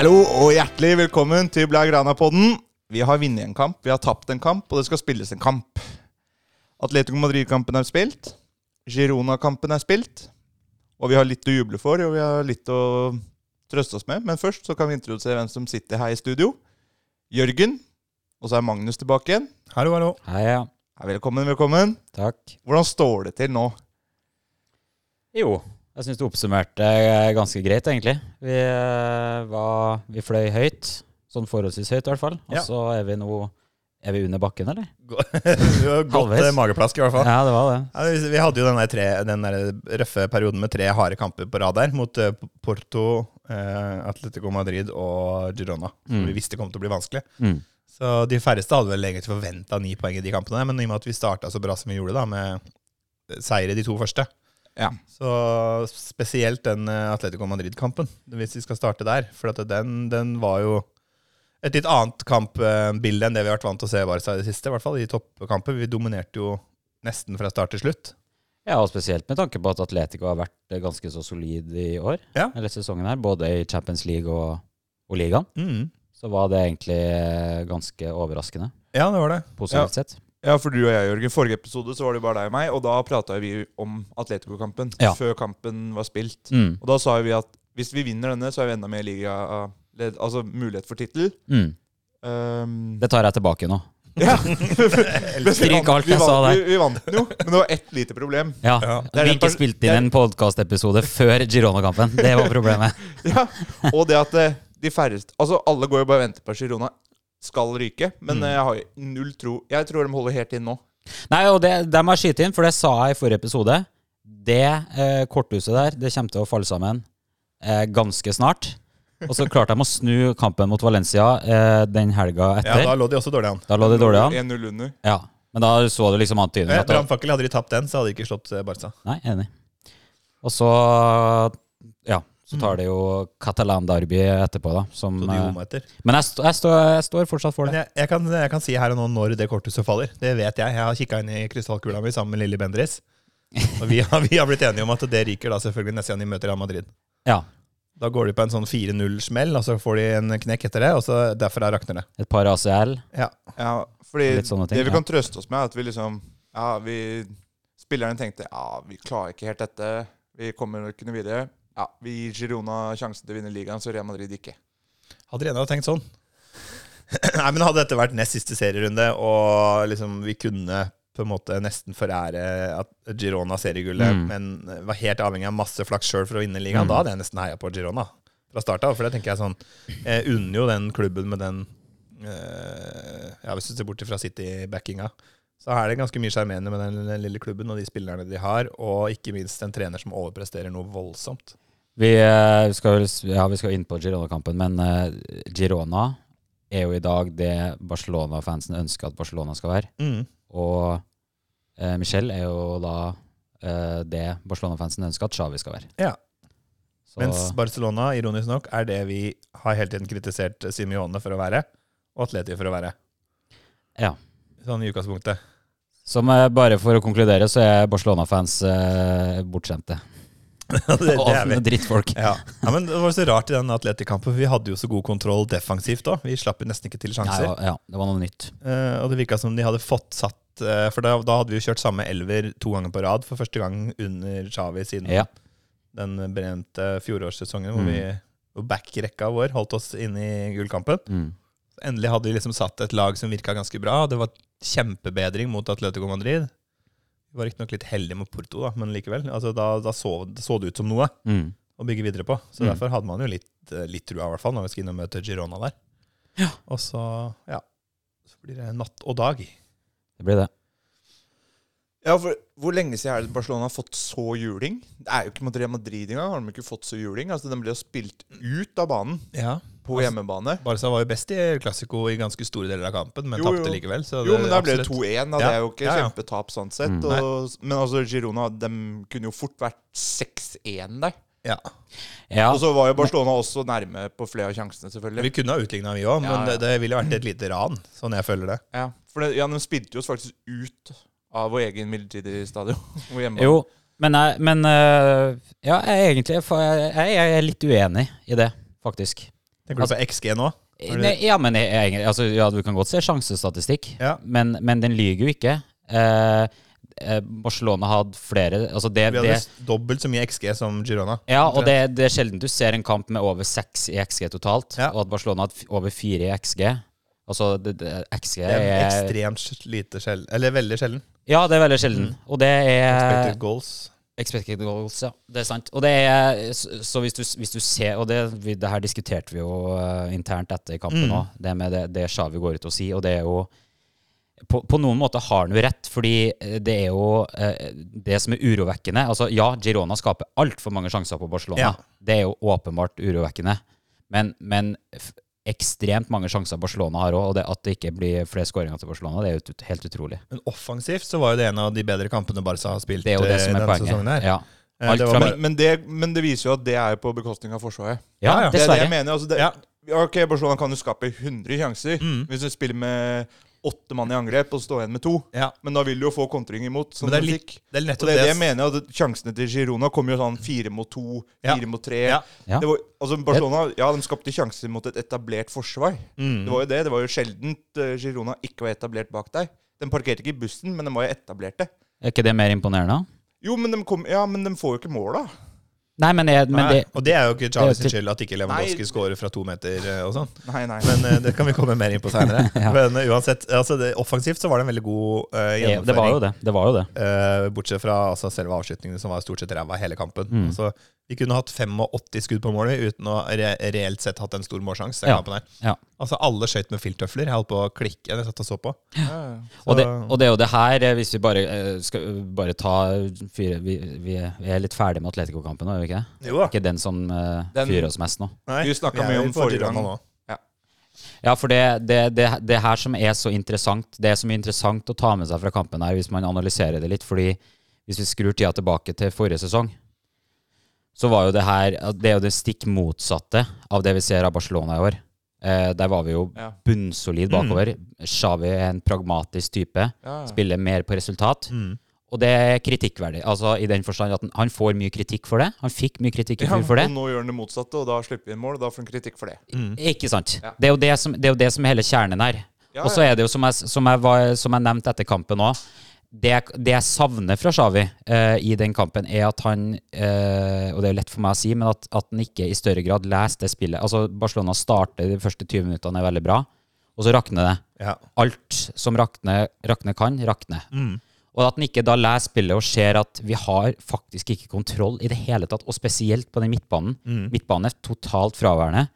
Hallo og hjertelig velkommen til Blaugrana-podden. Vi har vunnet en kamp, vi har tapt en kamp, og det skal spilles en kamp. Atletico Madrid-kampen er spilt. Girona-kampen er spilt. Og vi har litt å juble for, og vi har litt å trøste oss med. Men først så kan vi introdusere hvem som sitter her i studio. Jørgen. Og så er Magnus tilbake igjen. Hallo, hallo. Hei. Ja, velkommen, velkommen. Takk. Hvordan står det til nå? Jo, jeg syns du oppsummerte eh, ganske greit, egentlig. Vi, eh, var, vi fløy høyt. Sånn forholdsvis høyt, i hvert fall. Og Ja. så er vi nå Er vi under bakken, eller? Du har Godt eh, mageplask, i hvert fall. Ja, det var det. Ja, vi- hadde jo den, der tre, den der røffe perioden med tre harde kamper på rad der, mot Porto, eh, Atletico Madrid og Girona. Som Mm. vi visste kom til å bli vanskelig. Mm. Så de færreste hadde vel egentlig forventa ni poeng i de kampene, men i og med at vi starta så bra som vi gjorde, da, med seier i de to første Ja. Så spesielt den eh, Atletico Madrid-kampen, hvis vi skal starte der. For at den, den var jo et litt annet kampbilde enn det vi har vært vant til å se Barca i det siste. I hvert fall i toppkamper. Vi dominerte jo nesten fra start til slutt. Ja, og spesielt med tanke på at Atletico har vært eh, ganske så solid i år. Ja. Eller sesongen her, både i Champions League og, og ligaen. Så var det egentlig eh, ganske overraskende, Ja, det var det. positivt sett. Ja, for du og jeg, Jørgen. Forrige episode så var det bare deg og meg, og da prata vi om Atletico-kampen Ja. før kampen var spilt. Mm. Og da sa vi at hvis vi vinner denne, så er vi enda mer liga Altså mulighet for tittel. Mm. Um, Det tar jeg tilbake nå. ja. Vi Stryk alt vi jeg sa der. Vi, vant den jo, men det var ett lite problem. Ja, Ja. Vi ikke spilte inn en podkastepisode før Girona-kampen. Det var problemet. Ja, Og det at eh, de færreste Altså, alle går jo bare og venter på at Girona skal ryke, men Mm. eh, jeg har null tro Jeg tror de holder helt inn nå. Nei, og det, det må jeg skyte inn, for det sa jeg i forrige episode. Det eh, korthuset der, det kommer til å falle sammen eh, ganske snart. Og så klarte de å snu kampen mot Valencia eh, den helga etter. Ja, da, lå de også dårlig an. lå de dårlig an. 1-0 under. Ja. Men da så du liksom antydningen. Eh, Brannfakkel hadde de tapt den, så hadde de ikke slått eh, Barca. Nei, enig. Og så Ja, så tar det jo Catalan-derby etterpå, da. Som, Så de eh, etter. men jeg, st jeg, står, jeg står fortsatt for det. jeg, jeg, kan, jeg kan si her og nå når det korthuset faller. Det vet jeg. Jeg har kikka inn i krystallkula mi sammen med Lilly Bendriss. Og vi har, vi har blitt enige om at det ryker da selvfølgelig neste gang de møter Real Madrid. Ja. Da går de på en sånn 4-0-smell, og så får de en knekk etter det, og så derfra rakner det. Et par ACL. Ja. Ja, fordi ting, det vi ja. kan trøste oss med, er at vi liksom Ja, vi Spillerne tenkte ja, vi klarer ikke helt dette. Vi kommer ikke noe videre. Ja, Vi gir Girona sjansen til å vinne ligaen, så Real Madrid ikke. Hadde Rena tenkt sånn? Nei, men Hadde dette vært nest siste serierunde, og liksom vi kunne på en måte nesten forære at Girona seriegullet, Mm. men var helt avhengig av masse flaks sjøl for å vinne ligaen, Mm. da hadde jeg nesten heia på Girona fra start av. For det tenker jeg sånn Jeg unner jo den klubben med den øh, Ja, Hvis du ser bort fra City-backinga, så er det ganske mye sjarmerende med den, den lille klubben og de spillerne de har, og ikke minst en trener som overpresterer noe voldsomt. Vi eh, skal, ja, vi skal inn på Girona-kampen, men eh, Girona er jo i dag det Barcelona-fansen ønsker at Barcelona skal være. Mm. Og eh, Michel er jo da eh, det Barcelona-fansen ønsker at Xavi skal være. Ja. Så, Mens Barcelona, ironisk nok, er det vi har hele tiden kritisert Simione for å være, og Atleti for å være. Ja. Sånn i utgangspunktet. som eh, bare for å konkludere, så er Barcelona-fans eh, bortskjemte. det, det drittfolk. Ja. ja, men Det var så rart i den Atleti-kampen, for vi hadde jo så god kontroll defensivt òg. Vi slapp nesten ikke til sjanser. ja, det var noe nytt. Eh, og det virka som de hadde fått satt eh, For da, da hadde vi jo kjørt samme elver to ganger på rad for første gang under Xavi siden Ja. den brente fjorårssesongen, hvor, Mm. vi, back-rekka vår holdt oss inne i gullkampen. Mm. Endelig hadde vi liksom satt et lag som virka ganske bra. Det var kjempebedring mot Atletico Madrid. Vi var riktignok litt heldige mot Porto, da, men likevel. Altså, da da så, det så det ut som noe Mm. å bygge videre på. Så Mm. derfor hadde man jo litt, eh, litt trua, i hvert fall, når vi skal inn og møte Girona der. Ja. Og så, ja, så blir det natt og dag. Det blir det. Ja, for Hvor lenge siden er det Barcelona har fått så juling? Det er jo ikke Madrid, Real Madrid engang. Har de ikke fått så juling? Altså, Den ble jo spilt ut av banen Ja. På Altså, hjemmebane. Barca var jo best i Classico i ganske store deler av kampen, men tapte likevel. Så Jo, men der ble det 2-1. da. Det er jo ikke Ja, ja. kjempetap sånn sett. Mm. Og, men altså, Girona de kunne jo fort vært 6-1 der. Ja. Ja, Og så var jo Barcelona også nærme på flere av sjansene, selvfølgelig. Vi kunne ha utligna, vi òg, men Ja, ja. Det, det ville vært et lite ran, sånn jeg føler det. Ja, for det, ja, De spilte jo oss faktisk ut av vår egen midlertidige stadion. Jo, men, jeg, men eh, Ja, jeg er egentlig for jeg, jeg er litt uenig i det, faktisk. Tenker du på XG nå? Er Nei, ja, men jeg, altså, ja, du kan godt se sjansestatistikk, Ja. men, men den lyver jo ikke. Eh, eh, Barcelona hadde flere altså det, Vi hadde det, dobbelt så mye XG som Girona. Ja, og det, det er sjelden du ser en kamp med over seks i XG totalt, Ja. og at Barcelona hadde over fire i XG. Altså, det, XG er er ekstremt lite sjelden. Eller veldig sjelden. Ja, det er veldig sjelden. Og det er Expected goals. Expected goals, ja. Det er sant. Og det er, så hvis, du, hvis du ser Og det, det her diskuterte vi jo uh, internt etter kampen Mm. det med det, det Shawi går ut og sier, og det er jo på, på noen måter har han jo rett, fordi eh, det er jo uh, det som er urovekkende. Altså, ja, Girona skaper altfor mange sjanser på Barcelona. Ja. Det er jo åpenbart urovekkende. Men, men ekstremt mange sjanser Barcelona har òg, og det, at det ikke blir flere skåringer til Barcelona, det er jo ut, helt utrolig. Men offensivt så var jo det en av de bedre kampene Barca har spilt Det er jo det eh, som er denne poenget. sesongen her. Ja. Eh, Alt det var fra Men, men, det, men det viser jo at det er på bekostning av Forsvaret. ja, Ja, ja. Det er det jeg mener. Altså det, Ja. Ok, Barcelona kan jo skape 100 sjanser Mm. hvis du spiller med åtte mann i angrep og stå igjen med to. Ja, Men da vil du jo få kontring imot. Som Men det er litt- det er Og det er det jeg mener, at sjansene til Girona kommer jo sånn fire mot to, Ja. fire mot tre. Ja. Ja. Det var, altså Barcelona ja, de skapte sjanser mot et etablert forsvar. Mm. Det var jo det. Det var jo sjeldent uh, Girona ikke var etablert bak deg. De parkerte ikke i bussen, men de var jo etablerte. Er ikke det mer imponerende? Jo, men de, kom, ja, men de får jo ikke mål, da. Nei, men, jeg, men Nei, det og det er jo ikke Charles sin skyld at ikke Lewandowski scorer fra to meter eh, og sånn. Nei, nei. Men uh, det kan vi komme mer inn på seinere. Ja. Men uh, uansett, altså det, offensivt så var det en veldig god uh, gjennomføring. det var jo det. Det var jo det. Eh, bortsett fra altså, selve avslutningen, som var stort sett ræva hele kampen. Mm. Altså, vi kunne hatt 85 skudd på målet uten å re reelt sett hatt en stor målsjanse. den Ja. kampen her. Ja. Altså, alle skøyt med filttøfler. Jeg holdt på å klikke jeg satt og så på. Ja, Så. Og det, og det er jo det her, eh, hvis vi bare eh, skal bare ta fyre Vi, vi, er- litt ferdig med Atletico-kampen nå, er vi ikke det? Jo. Ikke den som uh, Den- fyrer oss mest nå. Nei, du snakket er mye om forrige gang. nå. Ja, for det, det, det, det her som er så interessant, det er så mye interessant å ta med seg fra kampen her, hvis man analyserer det litt. Fordi hvis vi skrur tida tilbake til forrige sesong, så var jo det her Det er jo det stikk motsatte av det vi ser av Barcelona i år. Eh, der var vi jo Ja. bunnsolid bakover. Xavi er en pragmatisk type. Ja. Spiller mer på resultat. Mm. Og det er kritikkverdig. Altså I den forstand at han, får mye kritikk for det. Han fikk mye kritikk Ja, for det. Og nå gjør han det motsatte, og da slipper vi inn mål. Og da får han kritikk for det. Mm. Ikke sant? Ja. Det, er jo det, som, det er jo det som er hele kjernen her. Ja, og så er det jo, som jeg, som jeg, var, som jeg nevnte etter kampen òg det, det jeg savner fra Xavi eh, i den kampen, er at han eh, Og det er lett for meg å si, men at, at han ikke i større grad leser det spillet. Altså Barcelona starter de første 20 minuttene er veldig bra, og så rakner det. Ja. Alt som rakner, rakne kan, rakner. Mm. Og at han ikke da leser spillet og ser at vi har faktisk ikke kontroll i det hele tatt, og spesielt på den midtbanen. Mm. Midtbanen er totalt fraværende.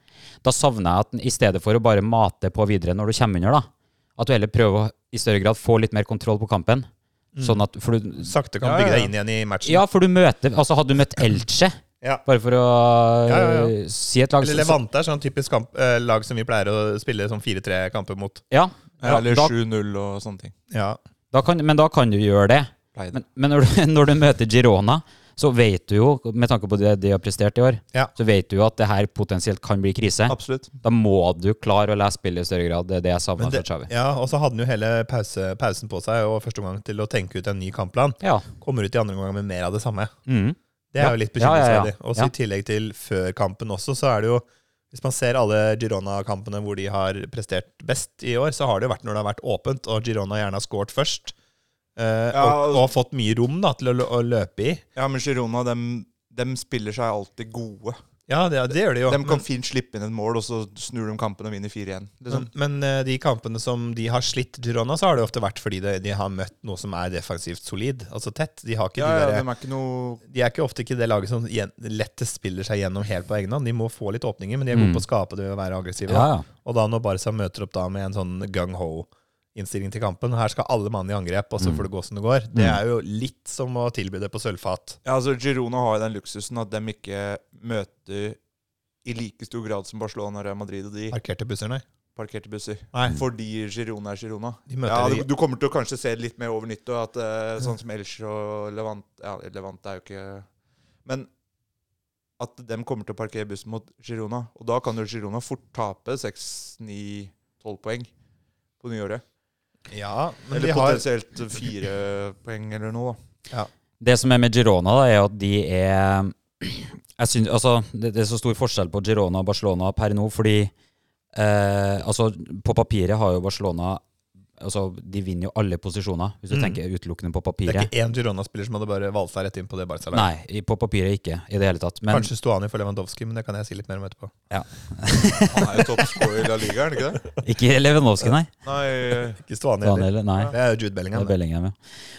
Da savner jeg at han, i stedet for å bare mate på videre når du kommer under, da, at du heller prøver å i større grad få litt mer kontroll på kampen. Sånn at, for du, Sakte kan Ja, bygge ja, deg inn igjen i matchen. ja, for du møter Altså, hadde du møtt Elche, Ja. bare for å Ja, ja, ja. si et lag Eller så- Levante er sånn typisk kamp, eh, lag som vi pleier å spille sånn 4-3-kamper mot. Ja, Ja, eller 7-0 og sånne ting. Ja. da kan, men da kan du gjøre det. Men, men når, du, når du møter Girona, så vet du jo, med tanke på det de har prestert i år, Ja. så vet du jo at det her potensielt kan bli krise. Absolutt. Da må du klare å lese spillet i større grad. Det er det jeg savner fra Chavi. ja, og så hadde han jo hele pause, pausen på seg og første omgang til å tenke ut en ny kampplan. Ja. Kommer ut i andre omgang med mer av det samme. Mm. Det er Ja. jo litt bekymringsverdig. Og så i tillegg til før kampen også, så er det jo Hvis man ser alle Girona-kampene hvor de har prestert best i år, så har det jo vært når det har vært åpent, og Girona gjerne har skåret først. Eh, Ja, og, og- og fått mye rom da, til å, å løpe i. Ja, men Girona, dem, dem spiller seg alltid gode. Ja, det, det gjør de jo. De kan men, fint slippe inn et mål, og så snur de kampen og vinner 4-1. Liksom. men, men eh, de kampene som de har slitt Girona, så har det ofte vært fordi de, de har møtt noe som er defensivt solid. Altså tett. De har ikke Ja, de ja, de er ikke noe De er ikke ofte ikke det laget som lettest spiller seg gjennom helt på egen hånd. De må få litt åpninger, men de er Mm. på å skape det ved å være aggressive. Ja. Og da når Barca møter opp da med en sånn gung-ho-innstilling til kampen Her skal alle mann i angrep, og så Mm. får det gå som det går. Det Mm. er jo litt som å tilby det på sølvfat. Ja, altså Girona har jo den luksusen at de ikke møter i like stor grad som Barcelona, Real Madrid og de Parkerte busser, nei. parkerte busser. Nei, Fordi Girona er Girona. de møter Ja, du, du kommer til å kanskje se det litt mer over nyttår. At, uh, sånn som Elche og Levant Ja, Levant er jo ikke Men at de kommer til å parkere bussen mot Girona. Og da kan jo Girona fort tape 6-9-12 poeng på nyåret. Ja, men Eller de har potensielt fire poeng eller noe. Ja. Det som er med Girona, da, er at de er Jeg synes, altså, det, det er så stor forskjell på Girona og Barcelona per nå, fordi eh, altså, på papiret har jo Barcelona altså, De vinner jo alle posisjoner, hvis du Mm. tenker utelukkende på papiret. Det er ikke én Girona-spiller som hadde bare valsa rett inn på det Barca-laget. Nei, på papiret ikke i det hele tatt. Men Kanskje Stuani for Lewandowski, men det kan jeg si litt mer om etterpå. Ja. Han er jo toppscorer i La Liga, er han ikke det? ikke Lewandowski, nei. Nei, Ikke Stuani heller. nei. Det er Jude Bellingham. er det. Bellingham, ja.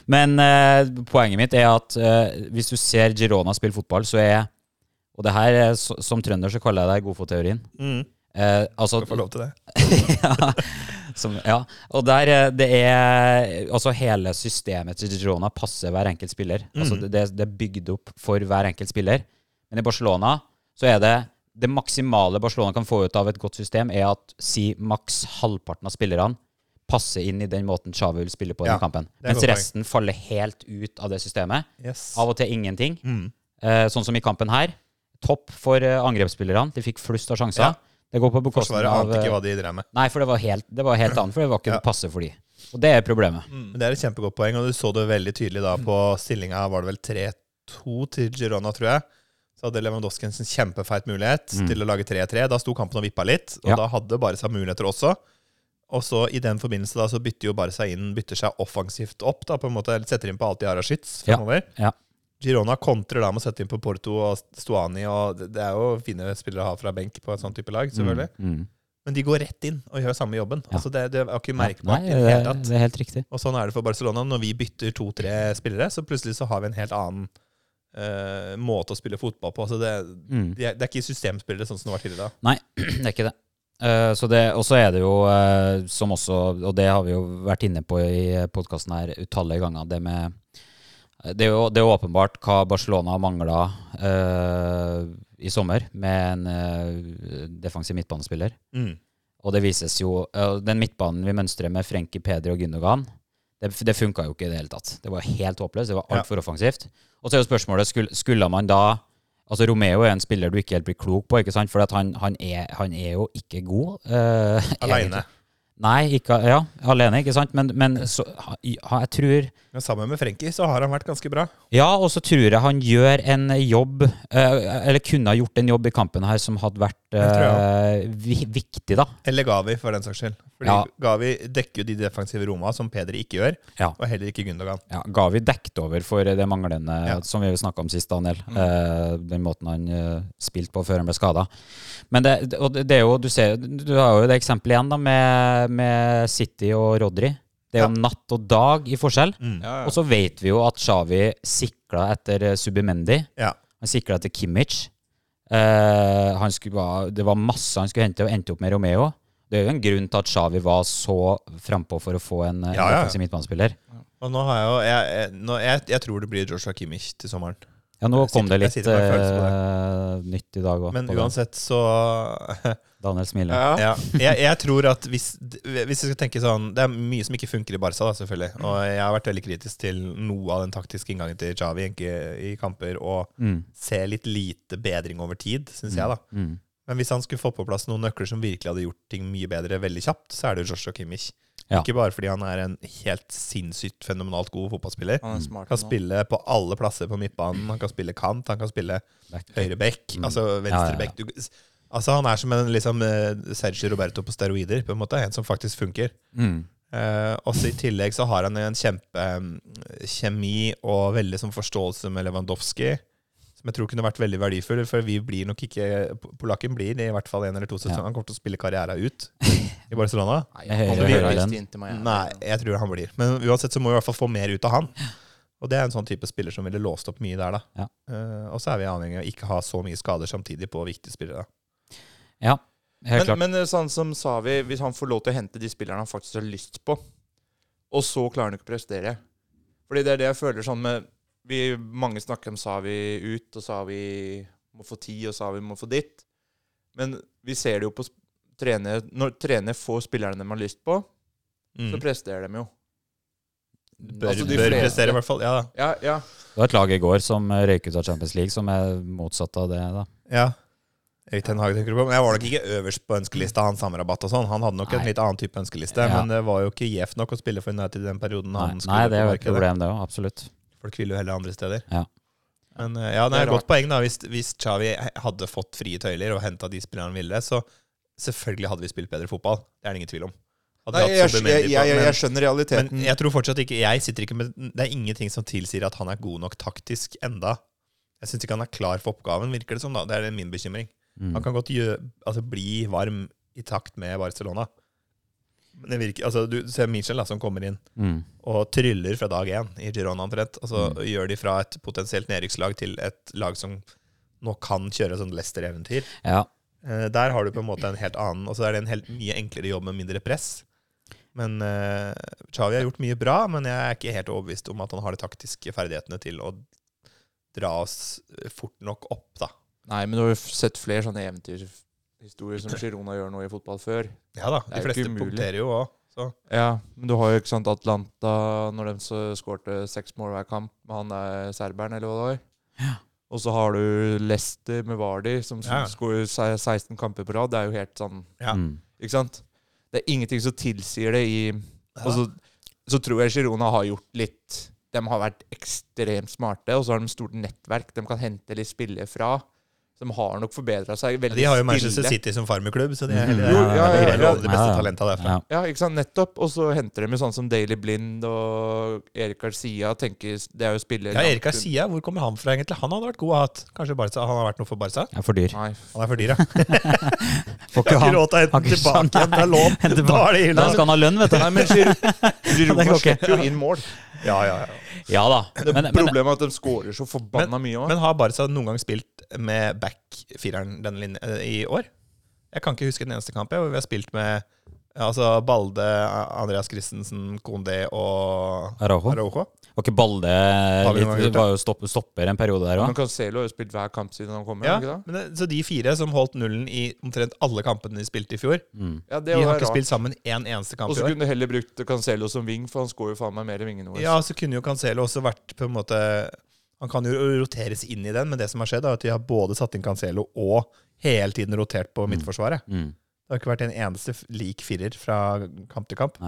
Men uh, poenget mitt er at uh, hvis du ser Girona spille fotball, så er Og det her, er, som trønder så kaller jeg det godfotteorien. Mm. Eh, altså, Skal få lov til det. ja, som, ja. Og der eh, det er Altså hele systemet til Girona passer hver enkelt spiller. Altså det, det er bygd opp for hver enkelt spiller. Men i Barcelona så er det det maksimale Barcelona kan få ut av et godt system, er at si maks halvparten av spillerne passer inn i den måten Xavi vil spille på i Ja, kampen. Mens resten poeng. faller helt ut av det systemet. Yes. Av og til ingenting. Mm. Eh, sånn som i kampen her. Topp for eh, angrepsspillerne. De fikk flust av sjanser. Ja. Det går på bekostning Forsvaret av ante ikke eh, hva de drev med. Nei, for det var helt, det var helt annet, for det var ikke Ja. passe for de. Og det er problemet. Men Det er et kjempegodt poeng, og du så det veldig tydelig da på stillinga var det vel 3-2 til Girona, tror jeg. Så hadde Lewandowski en sånn kjempefeit mulighet Mm. til å lage 3-3. Da sto kampen og vippa litt, og Ja. da hadde Barca muligheter også. Og så i den forbindelse da så bytter jo Barca inn, bytter seg offensivt opp, da på en måte, eller setter inn på alt de har av skyts Ja. Ja. Girona kontrer da med å sette inn på Porto og Stuani, og det er jo fine spillere å ha fra benk på et sånt type lag, selvfølgelig. Mm, mm. Men de går rett inn og gjør samme jobben. Ja. Altså det, det er ikke merkbart Nei, det det, er helt riktig. Og sånn er det for Barcelona. Når vi bytter to-tre spillere, så plutselig så har vi en helt annen uh, måte å spille fotball på. Altså det, Mm. de er, det er ikke systemspillere sånn som det var tidligere. Nei, det er ikke det. Uh, så det, og så er det jo, uh, som også, og det har vi jo vært inne på i podkasten her utallige ganger, det med det er jo det er åpenbart hva Barcelona mangla i sommer med en eh, defensiv midtbanespiller. Og det vises jo eh, Den midtbanen vi mønstrer med Frenkie, Peder og Gündogan, det, det funka jo ikke i det hele tatt. Det var helt håpløst. Det var Ja. altfor offensivt. Og så er jo spørsmålet skulle, skulle man da Altså Romeo er en spiller du ikke helt blir klok på, ikke sant? for at han, han, er, han er jo ikke god. eh, Aleine. Nei, ikke, ja, alene, ikke sant? Men, men så, ja, jeg tror Men sammen med Frenkie så har han vært ganske bra. Ja, og så tror jeg han gjør en jobb eh, Eller kunne ha gjort en jobb i kampen her som hadde vært Eh, vi, viktig, da. Eller Gavi, for den saks skyld. Fordi Ja. Gavi dekker jo de defensive roma som Pedri ikke gjør, Ja. og heller ikke Gundogan. Ja, Gavi dekket over for det manglende, Ja. som vi snakka om sist, Daniel. Eh, den måten han uh, spilte på før han ble skada. Men det, og det er jo, du, ser, du har jo det eksempelet igjen da med, med City og Rodri. Det er jo natt og dag i forskjell. Mm. Ja, ja. Og så vet vi jo at Xavi sikla etter Subimendi. Ja. Han sikla etter Kimmich. Eh, han skulle, det var masse han skulle hente, og endte opp med Romeo. Det er jo en grunn til at Xavi var så frampå for å få en, Ja, ja, ja. midtbanespiller. Og nå har jeg jo jeg, jeg, jeg, jeg tror det blir Joshua Kimmich til sommeren. Ja, nå kom det litt eh, nytt i dag òg. Men uansett så Daniel smiler. Ja. ja, jeg, jeg tror at hvis, hvis jeg skal tenke sånn Det er mye som ikke funker i Barca, da, selvfølgelig. Og jeg har vært veldig kritisk til noe av den taktiske inngangen til Xavi egentlig i kamper, og Mm, ser litt lite bedring over tid, syns jeg, da. mm. Men hvis han skulle få på plass noen nøkler som virkelig hadde gjort ting mye bedre veldig kjapt, så er det jo Joshua Kimmich. Ja. Ikke bare fordi han er en helt sinnssykt fenomenalt god fotballspiller. Han er smart. Kan nå. spille på alle plasser på midtbanen. Han kan spille kant, han kan spille høyre bekk, Mm. altså venstre Ja, ja, ja. Altså Han er som en liksom, eh, Sergio Roberto på steroider, på en måte. En som faktisk funker. Mm. Eh, også I tillegg så har han en kjempe um, kjemi og veldig sånn forståelse med Lewandowski, som jeg tror kunne vært veldig verdifull. For vi blir nok ikke Polakken blir i hvert fall en eller to sesonger. Ja. Han kommer til å spille karriera ut i Barcelona. Nei, Jeg han hører- jeg, hører. Nei, jeg tror han blir. Men uansett så må vi i hvert fall få mer ut av han. Og det er en sånn type spiller som ville låst opp mye der, da. Ja. Uh, og så er vi avhengig av ikke ha så mye skader samtidig på viktige spillere. Ja, helt Men, klart. men eh, sånn som Savi, hvis han får lov til å hente de spillerne han faktisk har lyst på, og så klarer han ikke å prestere Fordi det er det jeg føler sånn med vi, Mange snakker om sa vi ut, og sa vi må få tid, og sa vi må få ditt. Men vi ser det jo på trener Når trener får spillerne de har lyst på, så presterer de jo. Mm. Bør, Altså, de bør prestere, i hvert fall. Ja, da. Ja, ja. Det var et lag i går som eh, røyk ut av Champions League, som er motsatt av det. da. ja. Erik Ten Hag tenker du på. Men jeg var nok ikke øverst på ønskelista, han Samrabat og sånn. Han hadde nok en litt annen type ønskeliste, Ja. men det var jo ikke gjevt nok å spille for United i den perioden Nei, han skulle nei, det er jo et problem, det òg. Absolutt. Folk vil jo heller andre steder. Men eh, ja, det Det er et godt poeng. da Hvis, hvis Xavi hadde fått frie tøyler og henta de spillerne han ville, så selvfølgelig hadde vi spilt bedre fotball. Det er det ingen tvil om. Hadde Nei, jeg, hatt jeg, jeg, jeg, jeg skjønner realiteten. Men jeg tror fortsatt ikke Jeg sitter ikke med Det er ingenting som tilsier at han er god nok taktisk enda. Jeg syns ikke han er klar for oppgaven, virker det som. da Det er min bekymring. Mm. Han kan godt gjø, altså, bli varm i takt med Barcelona. Men det virker, altså, du ser Michel da, som kommer inn Mm. og tryller fra dag én i Girona omtrent. så Mm. Gjør de fra et potensielt nedrykkslag til et lag som nå kan kjøre sånn Leicester-eventyr. Ja. Eh, der har du på en måte en helt annen Og så er det en helt mye enklere jobb med mindre press. Men eh, Xavi har gjort mye bra, men jeg er ikke helt overbevist om at han har de taktiske ferdighetene til å dra oss fort nok opp, da. Nei, men du har jo sett flere sånne eventyrhistorier som Girona gjør noe i fotball før. Ja da, er de fleste punkterer jo òg, Ja, men du har jo ikke sant Atlanta når de så skårte seks mål hver kamp med han der serberen, eller hva det var. Ja. Og så har du Leicester med Vardy, som Ja. skårer 16 kamper på rad. Det er jo helt sånn Ja. Mm. Ikke sant? Det er ingenting som tilsier det i Og så, så tror jeg Girona har gjort litt De har vært ekstremt smarte, og så har de stort nettverk de kan hente litt spillere fra. De har nok forbedra seg veldig De har jo Manchester stille. City som farmerklubb, så de er Mhm. heldige. Jo, ja, ja, de ja. de beste Ja, ja. talenta derfra. Ja. Ja, ikke sant, nettopp. Og så henter de jo sånn som Daily Blind og Erik Garcia. tenker Det er jo spillere Ja, Erik Garcia, hvor kommer han fra egentlig? Han hadde vært god å ha hatt. Kanskje Barca, han har vært noe for Barca? han er for dyr. Nei, Han er for dyr, ja. Får ikke råd til å hente tilbake igjen lån. Da er det Da skal han ha lønn, vet du. Nei men Gir Det Girona går ikke. slipper jo inn mål. Ja, ja, ja. Ja da. Men, men, Problemet er at de skårer så forbanna mye òg. Men har Barca noen gang spilt med back-fireren eh, i år? Jeg kan ikke huske den eneste kamp hvor vi har spilt med altså Balde, Andreas Christensen, Kondé og Araujo. Araujo. Var ikke Balde litt, var jo stopp, stopper en periode der òg? Cancelo har jo spilt hver kamp siden han kom. Ja, Ja, ikke da? men det, så de fire som holdt nullen i omtrent alle kampene de spilte i fjor, Mm. ja, det de har ikke rart. spilt sammen én eneste kamp Og i så kunne du heller brukt Cancelo som wing, for han skårer jo faen meg mer i vingene våre. Ja, så kunne jo Cancelo også vært på en måte Han kan jo roteres inn i den, men det som har skjedd, er at de har både satt inn Cancelo og hele tiden rotert på midtforsvaret. Mm. Det har ikke vært en eneste lik firer fra kamp til kamp.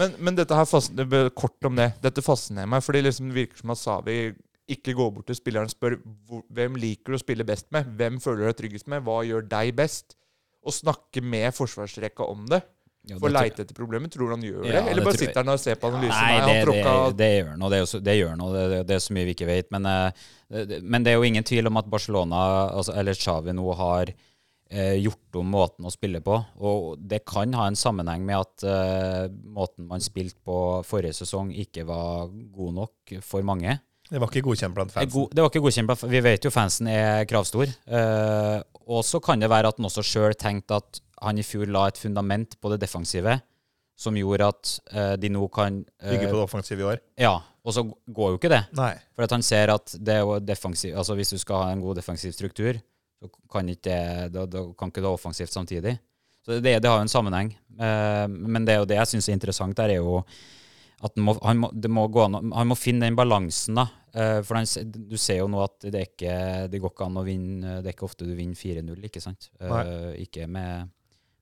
Men, men dette her fascinerer, kort om det. Dette fascinerer meg, fordi liksom det virker som at Savi ikke går bort til spilleren og spør hvem liker du å spille best med, hvem føler du deg tryggest med, hva gjør deg best, og snakke med forsvarsrekka om det. Ja, For å leite etter problemet. Tror du han gjør Ja, det? det Eller bare sitter han og ser på analysen? Nei, Nei, det, han det, det gjør noe. Det, er jo det gjør noe. Det, det, det er så mye vi ikke vet. Men, eh, det, men det er jo ingen tvil om at Barcelona, altså, eller Xavi, nå har gjort om måten å spille på. Og det kan ha en sammenheng med at eh, måten man spilte på forrige sesong, ikke var god nok for mange. Det var ikke godkjent blant fansen. Det var ikke godkjent. blant- Vi vet jo fansen er kravstor. Eh, og så kan det være at han også sjøl tenkte at han i fjor la et fundament på det defensive som gjorde at eh, de nå kan eh, Bygge på det offensive i år. Ja, og så går jo ikke det. Nei. For at han ser at det er jo defensiv Altså hvis du skal ha en god defensiv struktur, så kan ikke det da, da kan ikke det offensivt samtidig. Så det, det har jo en sammenheng. Eh, men det er jo det jeg syns er interessant der, er jo at han må, han, må, det må gå an, han må finne den balansen, da. Eh, for han, du ser jo nå at det ikke Det går ikke an å vinne Det er ikke ofte du vinner 4-0, ikke sant? Eh, ikke med,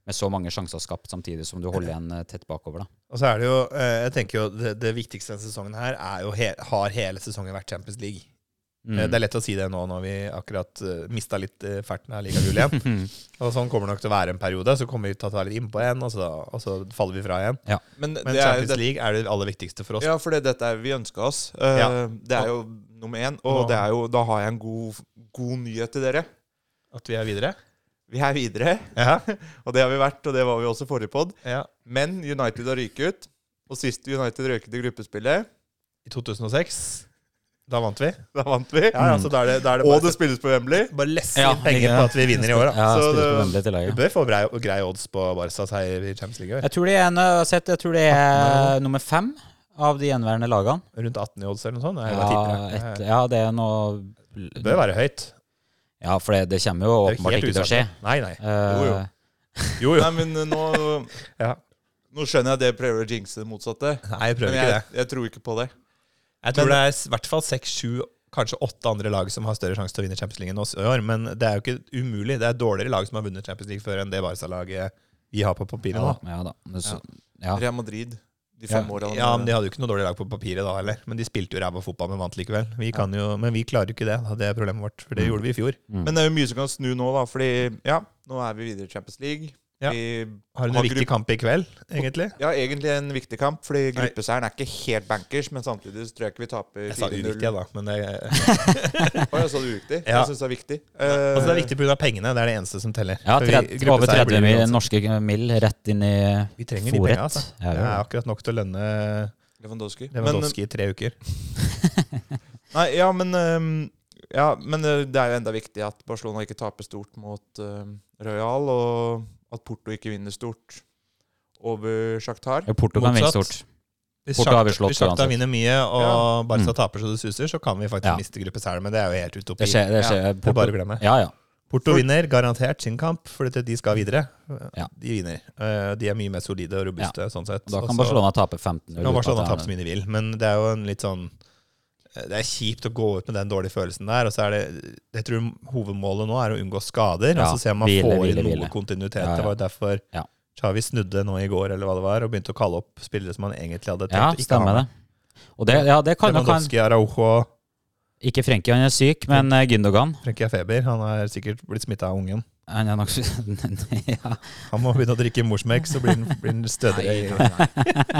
med så mange sjanser skapt samtidig som du holder igjen eh, tett bakover, da. Og så er det jo eh, Jeg tenker jo det, det viktigste denne sesongen her er jo he, har hele sesongen vært Champions League. Mm. Eh, Det er lett å si det nå når vi akkurat uh, mista litt uh, ferten av ligagull igjen. og sånn kommer det nok til å være en periode. Så kommer vi til å ta litt innpå igjen, og så, og så faller vi fra igjen. Men, Men det er, Champions det, League er det aller viktigste for oss. Ja, for det, dette er vi ønska oss. Uh, Ja. Det er jo nummer én. Og det er jo, da har jeg en god, god nyhet til dere. At vi er videre. Vi er videre, Ja. og det har vi vært, og det var vi også forrige pod. ja. Men United har ryket ut. Og sist United røyket i gruppespillet, I 2006. Da vant vi. da vant vi. Ja, altså, da er det, da er det Og det spilles på Wembley. bare lesse Ja, penger på at vi vinner i år, da. Ja, Så det- på Wembley til Vi bør få grei, grei odds på Barca-seier i Champions League i år. Jeg tror det er, en, jeg sett, jeg tror det er nummer fem av de gjenværende lagene. Rundt 18 i odds eller noe sånt. Jeg Ja, et, det. ja, det er noe Det bør være høyt. Ja, for det, det kommer jo åpenbart ikke til å skje. Nei, nei. Eh, Jo, jo. Jo, jo. Nei, men nå, Ja. nå skjønner jeg at det prøver å jinxe det motsatte. Nei, jeg prøver Men ikke det. jeg tror ikke på det. Jeg tror Men- det er i hvert fall seks, sju, kanskje åtte andre lag som har større sjanse til å vinne Champions League enn oss i år. Men det er jo ikke umulig. Det er dårligere lag som har vunnet Champions League før enn det Barca-laget vi har på papiret ja, da, ja da. Men Så, ja. Real Madrid de Ja, fem årene. ja, men De hadde jo ikke noe dårlig lag på papiret da heller. Men de spilte jo ræva fotball, men vant likevel. Vi kan jo, men vi klarer jo ikke det. Det er problemet vårt. For det Mm. gjorde vi i fjor. Mm. Men det er jo mye som kan snu nå, da. Fordi ja, nå er vi videre i Champions League. Ja. Vi Har du Har en viktig kamp i kveld, egentlig? Ja, egentlig en viktig kamp, fordi gruppeseieren er ikke helt bankers, men samtidig så tror jeg ikke vi taper Jeg sa 4-0. uviktig, jeg, da. Men det, Å, jeg sa det uriktig? Ja. Jeg syns det er viktig. altså, det er viktig pga. pengene. Det er det eneste som teller. Ja, vi- over 30 mil, norske mil rett inn i Vi trenger de Forrett. penga, altså. Ja, Det er akkurat nok til å lønne Lewandowski. Men, Lewandowski i tre uker. nei, ja, men, um, ja, men øh, det er jo enda viktig at Barcelona ikke taper stort mot uh, Royal, og at Porto ikke vinner stort over Shakhtar. Porto kan vinne stort. Hvis Porto slått hvis Shakhtar vinner mye, og Ja. Barca Mm. taper så det suser, så kan vi faktisk Ja. miste gruppeseieren. Men det er jo helt utopi. Det skjer. Det skjer. Er Porto, bare glemme. ja, ja. Porto vinner garantert sin kamp, fordi de skal videre. Ja. De vinner. Eh, De er mye mer solide og robuste. sånn sett. Da kan Barcelona tape 15 kan Barcelona tape så mye de vil, men det er jo en litt sånn Det er kjipt å gå ut med den dårlige følelsen der. Og så er det Jeg tror hovedmålet nå er å unngå skader. Ja, og så ser man hvile, får inn noe hvile. kontinuitet. Ja, ja. Det var jo derfor Ja. Xavi snudde nå i går, eller hva det var, og begynte å kalle opp spillere som han egentlig hadde tenkt Ja, ikke stemmer det. Og det, ja, det kan nok han Araujo Ikke Frenkie, han er syk, men eh, Gündogan Frenkie er feber. Han er sikkert blitt smitta av ungen. Han er nok ja. Han må begynne å drikke morsmelk, så blir han, blir han stødigere.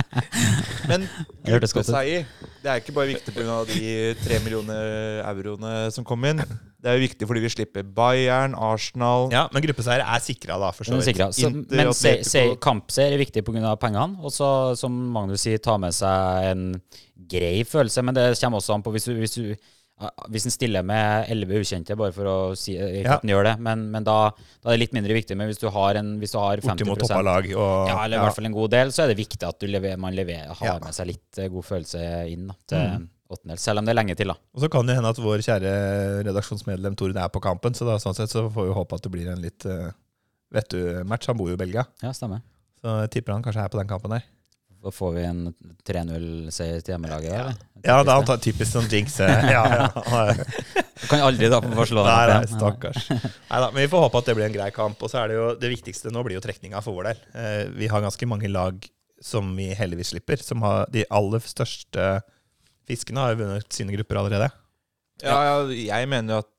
Men gruppeseier det er ikke bare viktig pga. de tre millioner euroene som kom inn. Det er jo viktig fordi vi slipper Bayern, Arsenal Ja, men gruppeseier er sikra, da, for så vidt. Så, men se, se, kampseier er viktig pga. pengene. Og så, som Magnus sier, ta med seg en grei følelse. Men det kommer også an på hvis du, hvis du hvis en stiller med elleve ukjente, bare for å si ikke Ja. at en gjør det, men, men da, da er det litt mindre viktig. Men hvis du har, en, hvis du har 50 Bortimot lag. Og, ja, eller i hvert fall en god del, så er det viktig at du lever, man lever, har Ja. med seg litt eh, god følelse inn da, til Mm. åttendel. Selv om det er lenge til, da. Og så kan det hende at vår kjære redaksjonsmedlem Toren er på kampen, så da, sånn sett så får vi håpe at det blir en litt uh, vettug match. Han bor jo i Belgia, Ja, stemmer. så jeg tipper han kanskje er på den kampen der. Da får vi en 3-0-seier til hjemmelaget. Ja. Ja, da det. er tar typisk sånn jinx. eh, Ja, ja. Du kan aldri da få slå Nei, nei, stakkars. Neida, men vi får håpe at det blir en grei kamp. Og så er det jo det viktigste nå blir jo trekninga for vår del. Eh, vi har ganske mange lag som vi heldigvis slipper, som har de aller største fiskene har jo vunnet sine grupper allerede. Ja, ja, jeg mener jo at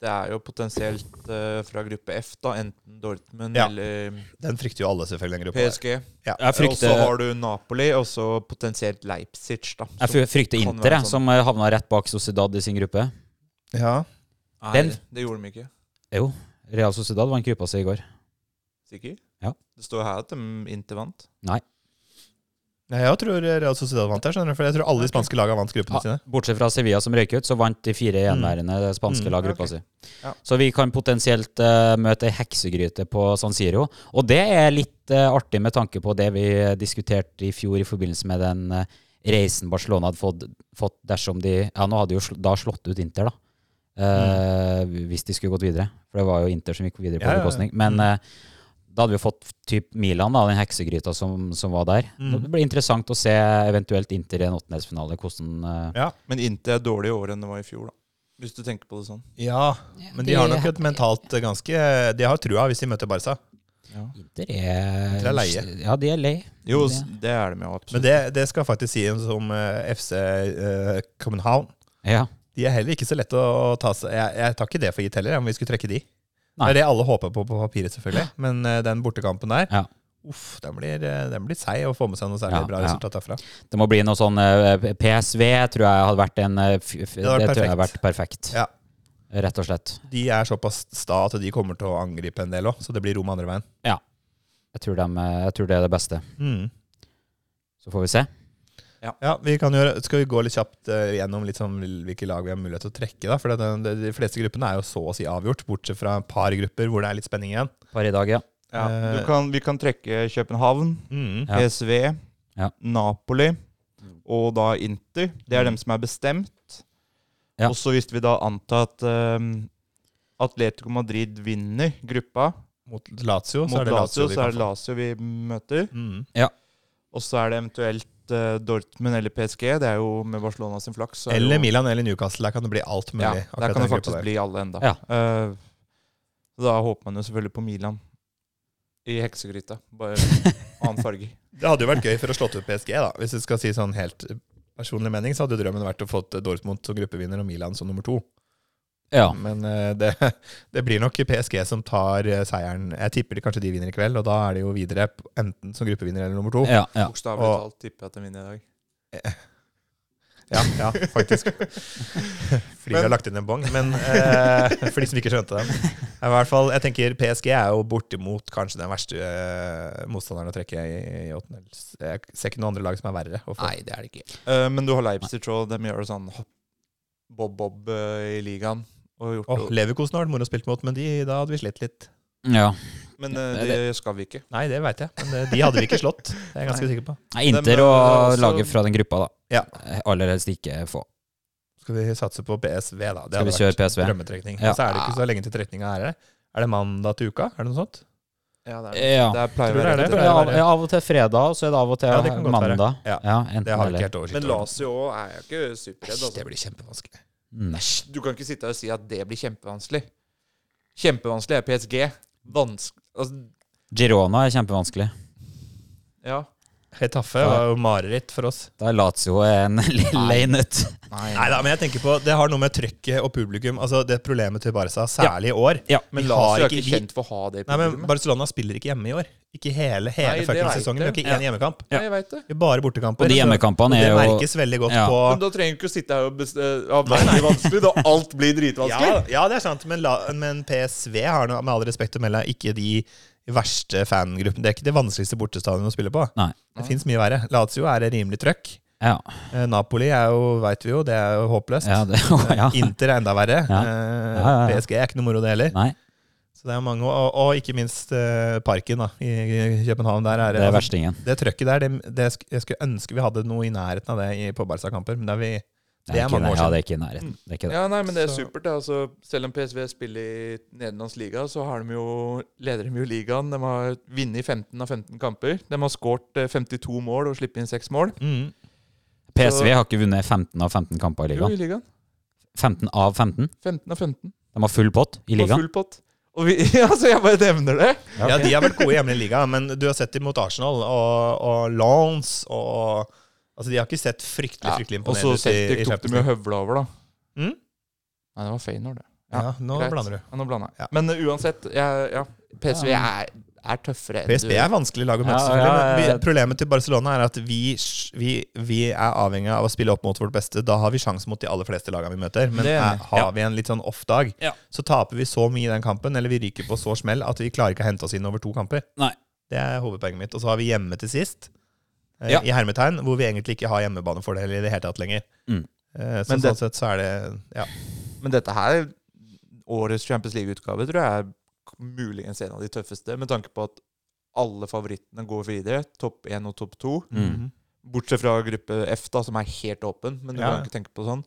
det er jo potensielt uh, fra gruppe F, da. Enten Dortmund Ja. eller Den frykter jo alle, selvfølgelig, den gruppa. PSG. Ja. Frykter... Og så har du Napoli, og så potensielt Leipzig, da. jeg frykter Inter, sånn. som eh, havna rett bak Sociedad i sin gruppe. Ja. Nei, Den- det gjorde de ikke. Jo, Real Sociedad vant gruppa si i går. Sikker? Ja. Det står her at de Inter vant. Nei, jeg tror Real Sociedad vant der, skjønner du. For jeg tror alle de spanske lagene vant gruppene Ja, sine. bortsett fra Sevilla som røyk ut, så vant de fire gjenværende spanske Mm, lag ja, gruppa okay. si. Ja. Så vi kan potensielt uh, møte ei heksegryte på San Siro. Og det er litt uh, artig med tanke på det vi diskuterte i fjor i forbindelse med den uh, reisen Barcelona hadde fått, fått dersom de Ja, nå hadde de jo sl da slått ut Inter, da. Mm. Hvis de skulle gått videre. For det var jo Inter som gikk videre på Ja, ja, ja. bekostning. Men Mm. eh, da hadde vi fått typ Milan, da, den heksegryta som, som var der. Mm. Det blir interessant å se eventuelt Inter i en åttendelsfinale. Hvordan eh, Ja. Men Inter er dårligere i år enn det var i fjor, da. Hvis du tenker på det sånn. ja, men de har nok et mentalt ganske De har trua hvis de møter Barca. Inter er Inter er leie. Ja, de er lei. Jo, Det- er de jo absolutt. Men det, det skal faktisk sies om uh, FC uh, Copenhagen. Ja. De er heller ikke så lette å ta seg Jeg, jeg tar ikke det for gitt heller, om vi skulle trekke de. Det er det alle håper på på papiret, selvfølgelig. Men uh, den bortekampen der, Ja. uff, den blir, eh, den blir seig å få med seg noe særlig Ja, bra resultat derfra. Det må bli noe sånn uh, PSV, tror jeg hadde vært en uh, Det vært tror jeg hadde vært perfekt. Ja. Rett og slett. De er såpass sta at de kommer til å angripe en del òg, så det blir rom andre veien. Jeg tror, eh, jeg tror det er det beste. Så får vi se. Ja, vi kan gjøre, Skal vi gå litt kjapt uh, gjennom litt sånn hvilke lag vi har mulighet til å trekke? da, for det, det, De fleste gruppene er jo så å si avgjort, bortsett fra et par grupper hvor det er litt spenning igjen. Par i dag, ja. Ja, Eh, du kan, vi kan trekke København, Mm. PSV, Ja. Napoli og da Inter. Det er dem som er bestemt. Ja. Og så hvis vi da antar at um, Atletico Madrid vinner gruppa Mot Lazio, så mot er det Lazio, Lazio, så er det. Lazio vi møter. Mm. Og så er det eventuelt uh, Dortmund eller PSG. Det er jo med Barcelona sin flaks. er Eller jo, Milan eller Newcastle. Der kan det bli alt mulig. Ja, der kan det faktisk der. bli alle enda. Ja. Uh, da håper man jo selvfølgelig på Milan. I heksegryta. Bare annen farge. Det hadde jo vært gøy for å slått ut PSG, da. Hvis du skal si sånn helt personlig mening, så hadde drømmen vært å få Dortmund som gruppevinner og Milan som nummer to. Ja. Men eh, det, det blir nok PSG som tar eh, seieren. Jeg tipper de, kanskje de vinner i kveld, og da er de jo videre enten som gruppevinner eller nummer to. ja, ja. Bokstavelig talt tipper jeg at de vinner i dag. Ja, ja, faktisk. Fordi vi har lagt inn en bong. Men eh, for de som ikke skjønte den. I hvert fall, jeg tenker PSG er jo bortimot kanskje den verste eh, motstanderen å trekke i, i åttendels. Jeg ser ikke noen andre lag som er verre. Nei, det er det ikke. Uh, men du har Leipzig òg. De gjør sånn bob-bob i ligaen. Og gjort Åh, Leverkosen har vært moro å spille mot, men de, da hadde vi slitt litt. Ja. Men uh, det- det skal vi ikke. Nei, det veit jeg. Men uh, de hadde vi ikke slått. Det er jeg ganske sikker på. Nei, Inter og eh, også- laget fra den gruppa, da. Ja. Aller helst ikke få. Skal vi satse på PSV, da? Det Skal vi kjøre PSV? Drømmetrekning. Ja. Så er det ikke så lenge til trekninga er her. Er det mandag til uka? Er det noe sånt? Ja, det, Ja. det pleier å være er det. Av, ja, av og til fredag, og så er det av og til Ja, mandag. Ja. enten Det har vi ikke helt oversikt Men over. Lazio òg er jo ikke superredd. Altså. det Altså. blir kjempevanskelig. Mm. Du kan ikke sitte her og si at det blir kjempevanskelig. Kjempevanskelig er PSG. Vanskelig Altså, Girona er kjempevanskelig. ja. Hetaffe var jo mareritt for oss. Da er Lazio en lille inn Nei, Nei da, men jeg tenker på Det har noe med trykket og publikum Altså det problemet til Barca, særlig i år. Ja. Men Vi Lazio har er ikke- kjent for å ha det Nei, men. Barcelona spiller ikke hjemme i år. Ikke hele, hele Nei, det fucking sesongen. Vi har ikke én hjemmekamp. Nei, jeg vet det. Vi har bare bortekamper. Og de hjemmekampene er jo Det merkes veldig godt Ja. på Men da trenger du ikke å sitte her og bes- eh, ha veldig vanskelig, da alt blir dritvanskelig. ja, ja, det er sant, men, la, men PSV har noe, med all respekt å melde ikke de verste fangruppen. Det er ikke det vanskeligste bortestadionet å spille på. Nei. Det fins mye verre. Lazio er et rimelig trøkk. Ja. Eh, Napoli er jo, veit vi jo, det er jo håpløst. ja, det, ja. Inter er enda verre. Ja. Eh, Ja, ja. PSG er ikke noe moro, det heller. Nei, Så det er mange, og, og ikke minst eh, Parken da, i, København. Der er det er verstingen. Det trøkket der, det, det jeg skulle ønske vi hadde noe i nærheten av det i, på Barca-kamper. Men det er, vi, det er mange år Ja, det er ikke i nærheten. Det er ikke det. Ja, nei, men det er Så- supert. Det. Altså, selv om PSV spiller i Nederlands liga, så har de jo, leder de jo ligaen. De har vunnet 15 av 15 kamper. De har skåret eh, 52 mål og sluppet inn 6 mål. Mm. PSV har ikke vunnet 15 av 15 kamper i ligaen. Jo, i ligaen. 15 av 15? 15 av 15. De har full pott i ligaen. full pott. Og vi, altså, jeg bare nevner det. Ja, de har vært gode hjemme i liga, men du har sett dem mot Arsenal og, og Lance og Altså, de har ikke sett fryktelig fryktelig og så imponerende ut så Celtic tok de jo høvla over, da. Mm? Nei, det var Feynord, det. Ja, nå greit. blander du. Ja, nå blander jeg. Ja. Men uh, uansett, jeg, ja, PSV Ja. er, er tøffere enn PSB er vanskelig lag å møte, Ja, ja, Men ja. vi, problemet til Barcelona er at vi, vi, vi er avhengig av å spille opp mot vårt beste. Da har vi sjanse mot de aller fleste lagene vi møter. Men Det er har Ja. vi en litt sånn off-dag, Ja. så taper vi så mye i den kampen, eller vi ryker på så smell at vi klarer ikke å hente oss inn over to kamper. Nei. Det er hovedpoenget mitt. Og så har vi hjemme til sist, Ja. i hermetegn, hvor vi egentlig ikke har hjemmebanefordel i det hele tatt lenger. Mm. Eh, så Men sånn sett så er det Ja. Men dette her, årets Champions League-utgave, tror jeg er muligens en av de tøffeste, med tanke på at alle favorittene går videre. Topp 1 og topp 2. Mm. Bortsett fra gruppe F, da, som er helt åpen. Men du Ja. kan ikke tenke på sånn.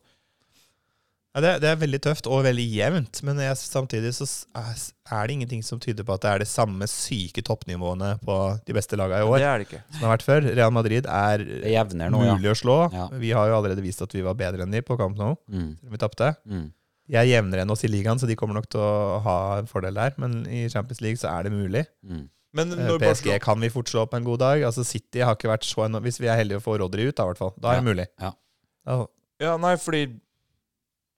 Ja, det, det er veldig tøft og veldig jevnt, men jeg, samtidig så er er det ingenting som tyder på at det er det samme syke toppnivåene på de beste lagene i år Det er det ikke. som det har vært før. Real Madrid er jevner nå, ja. mulig å slå. Ja. Vi har jo allerede vist at vi var bedre enn de på kamp nå, Mm. selv vi tapte. Mm. De er jevnere enn oss i ligaen, så de kommer nok til å ha en fordel der. Men i Champions League så er det mulig. Mm. Men Eh, når PSG Barcelona, kan vi fort slå på en god dag. Altså City har ikke vært så enormt Hvis vi er heldige å få Rodri ut, da, i hvert fall. Da er det mulig. Ja. ja. Ja, nei, fordi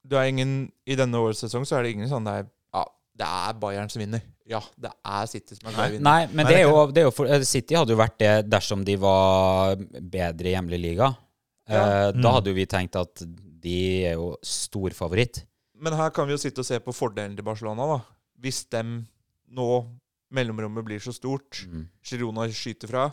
det er ingen I denne årets sesong så er det ingen sånn der Ja, det er Bayern som vinner. Ja, det er City som er glad i å vinne. Nei, men det er jo, det er jo for, eh, City hadde jo vært det dersom de var bedre i hjemlig liga. Ja. Eh, Mm. Da hadde jo vi tenkt at de er jo storfavoritt. Men her kan vi jo sitte og se på fordelen til Barcelona, da. Hvis dem nå mellomrommet blir så stort, Mm. Girona skyter fra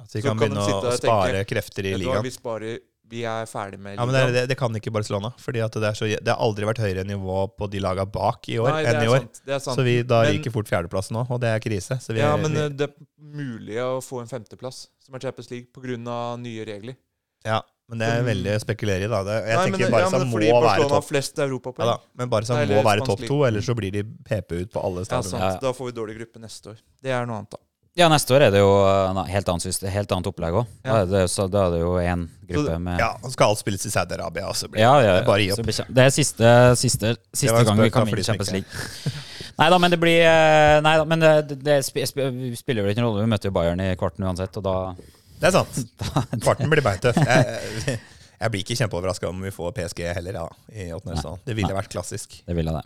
At de Så kan kan de begynne å spare tenke, krefter i ligaen. vi sparer Vi er ferdig med Ja, men det, er det, det kan ikke Barcelona. Fordi at det, er så, det har aldri vært høyere nivå på de laga bak i år Nei, enn i år. sant, det er sant. Så vi da Men- ryker fort fjerdeplass nå, og det er krise. Så vi ja, er, men eh, det er mulig å få en femteplass som er Champions League pga. nye regler. ja, men det er veldig å spekulere i, da. Jeg Nei, tenker men, Barca ja, men må være Barcelona har topp. flest europapoeng. Ja, da. Men Barca Nei, må være topp to, ellers så blir de PP ut på alle Ja, stadioner. sant. Ja. Da får vi dårlig gruppe neste år. Det er noe annet, da. Ja, neste år er det jo en helt annet, helt annet opplegg òg. Da, Ja. det- da er det jo én gruppe med Ja, og skal alt spilles i Saudi-Arabia, og så blir Ja, ja, det bare gi opp. Det er siste, siste, siste gang vi kan da, vinne Champions League. Nei da, men det blir eh, Nei da, men det, det sp- sp- spiller jo ikke noen rolle. Vi møter jo Bayern i kvarten uansett, og da Det er sant. Kvarten blir beintøff. Jeg, blir ikke kjempeoverraska om vi får PSG heller, ja, i åttendedelsfinalen. Det ville vært klassisk. Det ville det.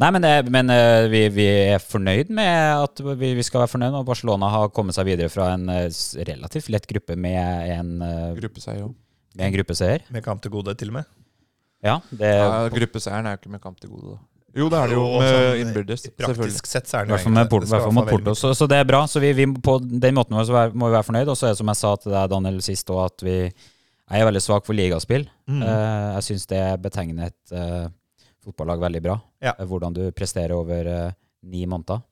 Nei, men, det, men eh, vi, vi er fornøyd med at vi, vi skal være fornøyd når Barcelona har kommet seg videre fra en eh, relativt lett gruppe med en, eh, Gruppeseier òg. med en gruppeseier. Med kamp til gode, til og med. Ja, det Ja, gruppeseieren er jo ikke med kamp til gode, da. Jo, det er det jo med sånn, innbyrdes. Praktisk sett så er det jo med egentlig- Port- det hvert fall mot Porto. Så, så det er bra. Så vi, vi, på den måten må vi være fornøyd. Og så er det som jeg sa til deg, Daniel, sist, òg, at vi jeg er veldig svak for ligaspill. Mm. Uh, jeg syns det betegner et uh, fotballag veldig bra. Ja. Eh, Hvordan du presterer over uh, ni måneder.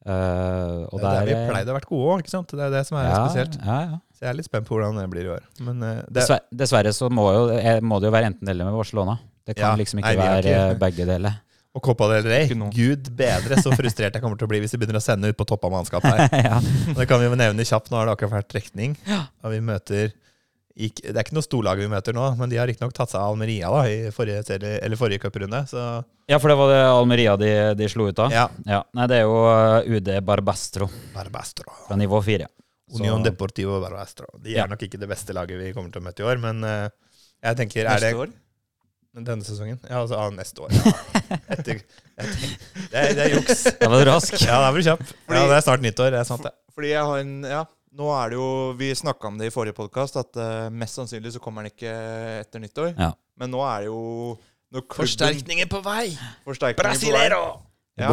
Og Det er der vi pleide å vært gode òg, ikke sant? Det er det som er ja, spesielt. Ja, ja. Så jeg er litt spent på hvordan det blir i år. Men det, Dessverre, dessverre så må, jo, må det jo være enten eller med Barcelona. Det kan Ja, liksom ikke nei, være ikke- begge deler. og Copa del Rey, gud bedre så frustrert jeg kommer til å bli hvis de begynner å sende ut på topp av mannskapet her. ja. Det kan vi jo nevne kjapt. Nå har det akkurat vært trekning. Og vi møter ikk- Det er ikke noe storlag vi møter nå, men de har riktignok tatt seg av Almeria da, i forrige, eller forrige cuprunde. Ja, for det var det Almeria de, de slo ut av? ja. Ja. Nei, det er jo eh, UD Barbastro Barbastro. fra nivå fire. Så- Union Deportivo Barbastro. De Ja. er nok ikke det beste laget vi kommer til å møte i år, men uh, jeg tenker er det Neste år? denne sesongen? Ja, altså ah, neste år. Ja. Etter, etter, det, er, det er juks. Da var du rask. Ja, da var du kjapp. Ja, det er snart nyttår. Det er sant, det. Fordi jeg har en Ja, nå er det jo Vi snakka om det i forrige podkast, at uh, mest sannsynlig så kommer han ikke etter nyttår. Ja. Men nå er det jo når klubben, på vei! Forsterkninger på vei. Ja.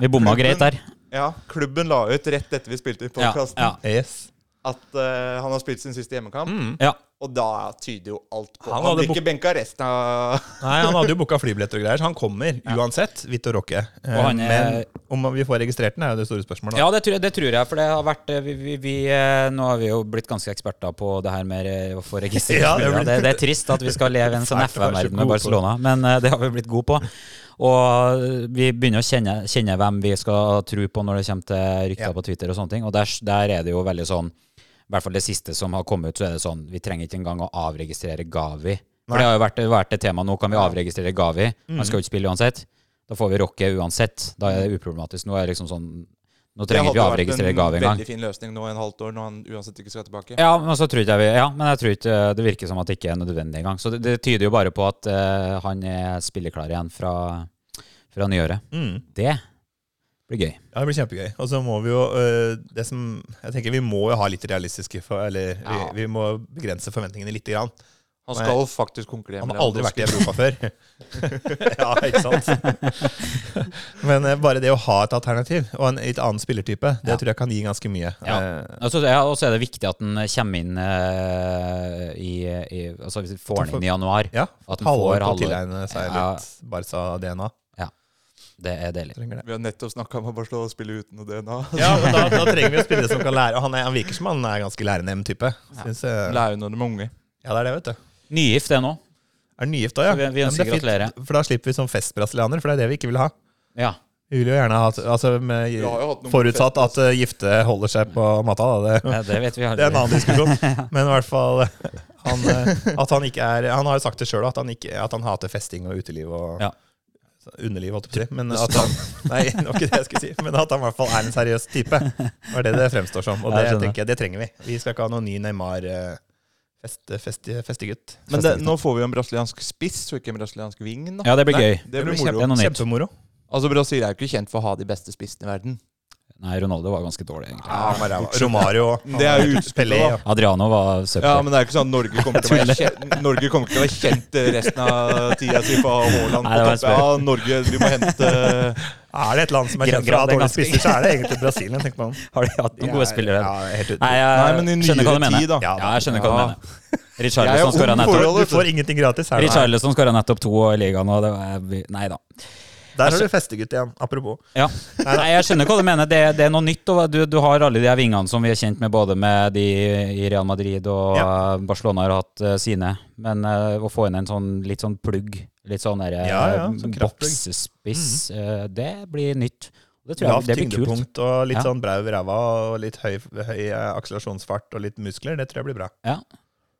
Vi bomma greit der. Ja, klubben la ut rett etter vi spilte i Ja, ja. Yes. At uh, han har spilt sin siste hjemmekamp. Mm. ja. Og da tyder jo alt på Han Han, blir ikke benka resten av Nei, han hadde jo booka flybilletter og greier, så han kommer uansett. Vitor Roque. Eh, er- Men om vi får registrert den, er jo det store spørsmålet. Ja, det tror, jeg, det tror jeg, for det har vært eh, vi, vi, vi, eh, Nå har vi jo blitt ganske eksperter på det her med å få registrert Ja, det er spillere. det, det er trist at vi skal leve i en sånn FM-verden med med på. Barcelona, men uh, det har vi blitt gode på. Og vi begynner å kjenne, kjenne hvem vi skal tro på når det kommer til rykter Ja. på Twitter og sånne ting. Og der, der er det jo veldig sånn I hvert fall det siste som har kommet ut, så er det sånn Vi trenger ikke engang å avregistrere Gavi. For Nei. det har jo vært, vært et tema. Nå kan vi avregistrere Gavi. Han skal jo ikke spille uansett. Da får vi rocke uansett. Da er det uproblematisk. Nå er det liksom sånn Nå trenger vi ikke avregistrere Gavi engang. Det hadde vært en veldig fin løsning nå i en halvt år, når han uansett ikke skal tilbake. Ja, men så tror jeg vi, ja, men jeg tror ikke det virker som at det ikke er nødvendig engang. Så det, det tyder jo bare på at uh, han er spilleklar igjen fra, fra nyåret. Mm. Det blir gøy. Ja, det blir kjempegøy. Og så må vi jo øh, det som, Jeg tenker vi må jo ha litt realistiske for, Eller Ja. vi, vi må begrense forventningene litt. Grann. Han skal faktisk konkurrere Han har aldri vært i. Europa før. ja, ikke sant? Men eh, bare det å ha et alternativ og en litt annen spillertype, det Ja. tror jeg kan gi ganske mye. Ja. Eh, Altså, ja, og så er det viktig at den kommer inn uh, i, i Altså hvis vi får den inn i januar. ja. At han Halvår får på å halvår. tilegne seg Ja. litt Barca-DNA. Det er deilig. Vi har nettopp snakka om å bare slå og spille uten noe DNA. Ja, men da, da trenger vi å spille som kan lære. Han, er, han virker som han er ganske lærende-type. Synes jeg- Lære når de er unge. Ja, det er det, vet du. Nygift, det nå. Er det nygift òg, ja? Vi- vi ønsker er gratulerer. For da slipper vi som festbrasilianer, for det er det vi ikke vil ha. Ja. Vi vil jo gjerne ha altså med, Forutsatt at uh, gifte holder seg på matta, da. Det, ja, det vet vi det er en annen diskusjon. Men i hvert fall han, eh, at han ikke er Han har jo sagt det sjøl, at, han at han hater festing og uteliv og Ja. Underliv, holdt jeg på å si. Men at han Nei, det var ikke det jeg skulle si. Men at han i hvert fall er en seriøs type. Var det det fremstår som. Og det jeg tenker jeg, det trenger vi. Vi skal ikke ha noen ny Neymar Feste, fest, fest, festegutt. Men det, nå får vi jo en brasiliansk spiss og ikke en brasiliansk ving. da. Ja, det blir Nei, gøy. Det blir Det moro. kjempe. Kjempemoro. Altså, Brasil er jo ikke kjent for å ha de beste spissene i verden. Nei, Ronaldo var ganske dårlig, egentlig. Ja, han var. Romario. Det er jo utspillet, Ja. Adriano var søppel. Ja, men det er ikke sånn at Norge kommer til å være kjent, Norge kommer til å være kjent resten av tida si på Haaland på topp. Ja, Norge, vi må hente Er det et land som er kjent for å ha det dårlige spisser, så er det egentlig Brasilien. tenker man. Har de hatt noen gode spillere? Ja, helt. Nei, jeg Nei, men i skjønner hva du nyere tid, da. Ja, jeg skjønner hva du mener. Er Richarlison skåra nettopp. Du får ingenting gratis her. Richarlison skåra nettopp to i ligaen, og det var Nei da. Der har du festegutt igjen, apropos. Ja. Nei, jeg skjønner hva du mener. Det, det er noe nytt. Du, du har alle de her vingene som vi er kjent med, både med de i Real Madrid og Ja. Barcelona har hatt uh, sine. Men uh, å få inn en sånn litt sånn plugg, litt sånn der, eh, Ja, ja, sånn mm boksespiss, uh, det blir nytt. Det tror jeg det blir kult. tyngdepunkt og litt sånn brau i ræva og litt høy, høy akselerasjonsfart og litt muskler. Det tror jeg blir bra. Ja,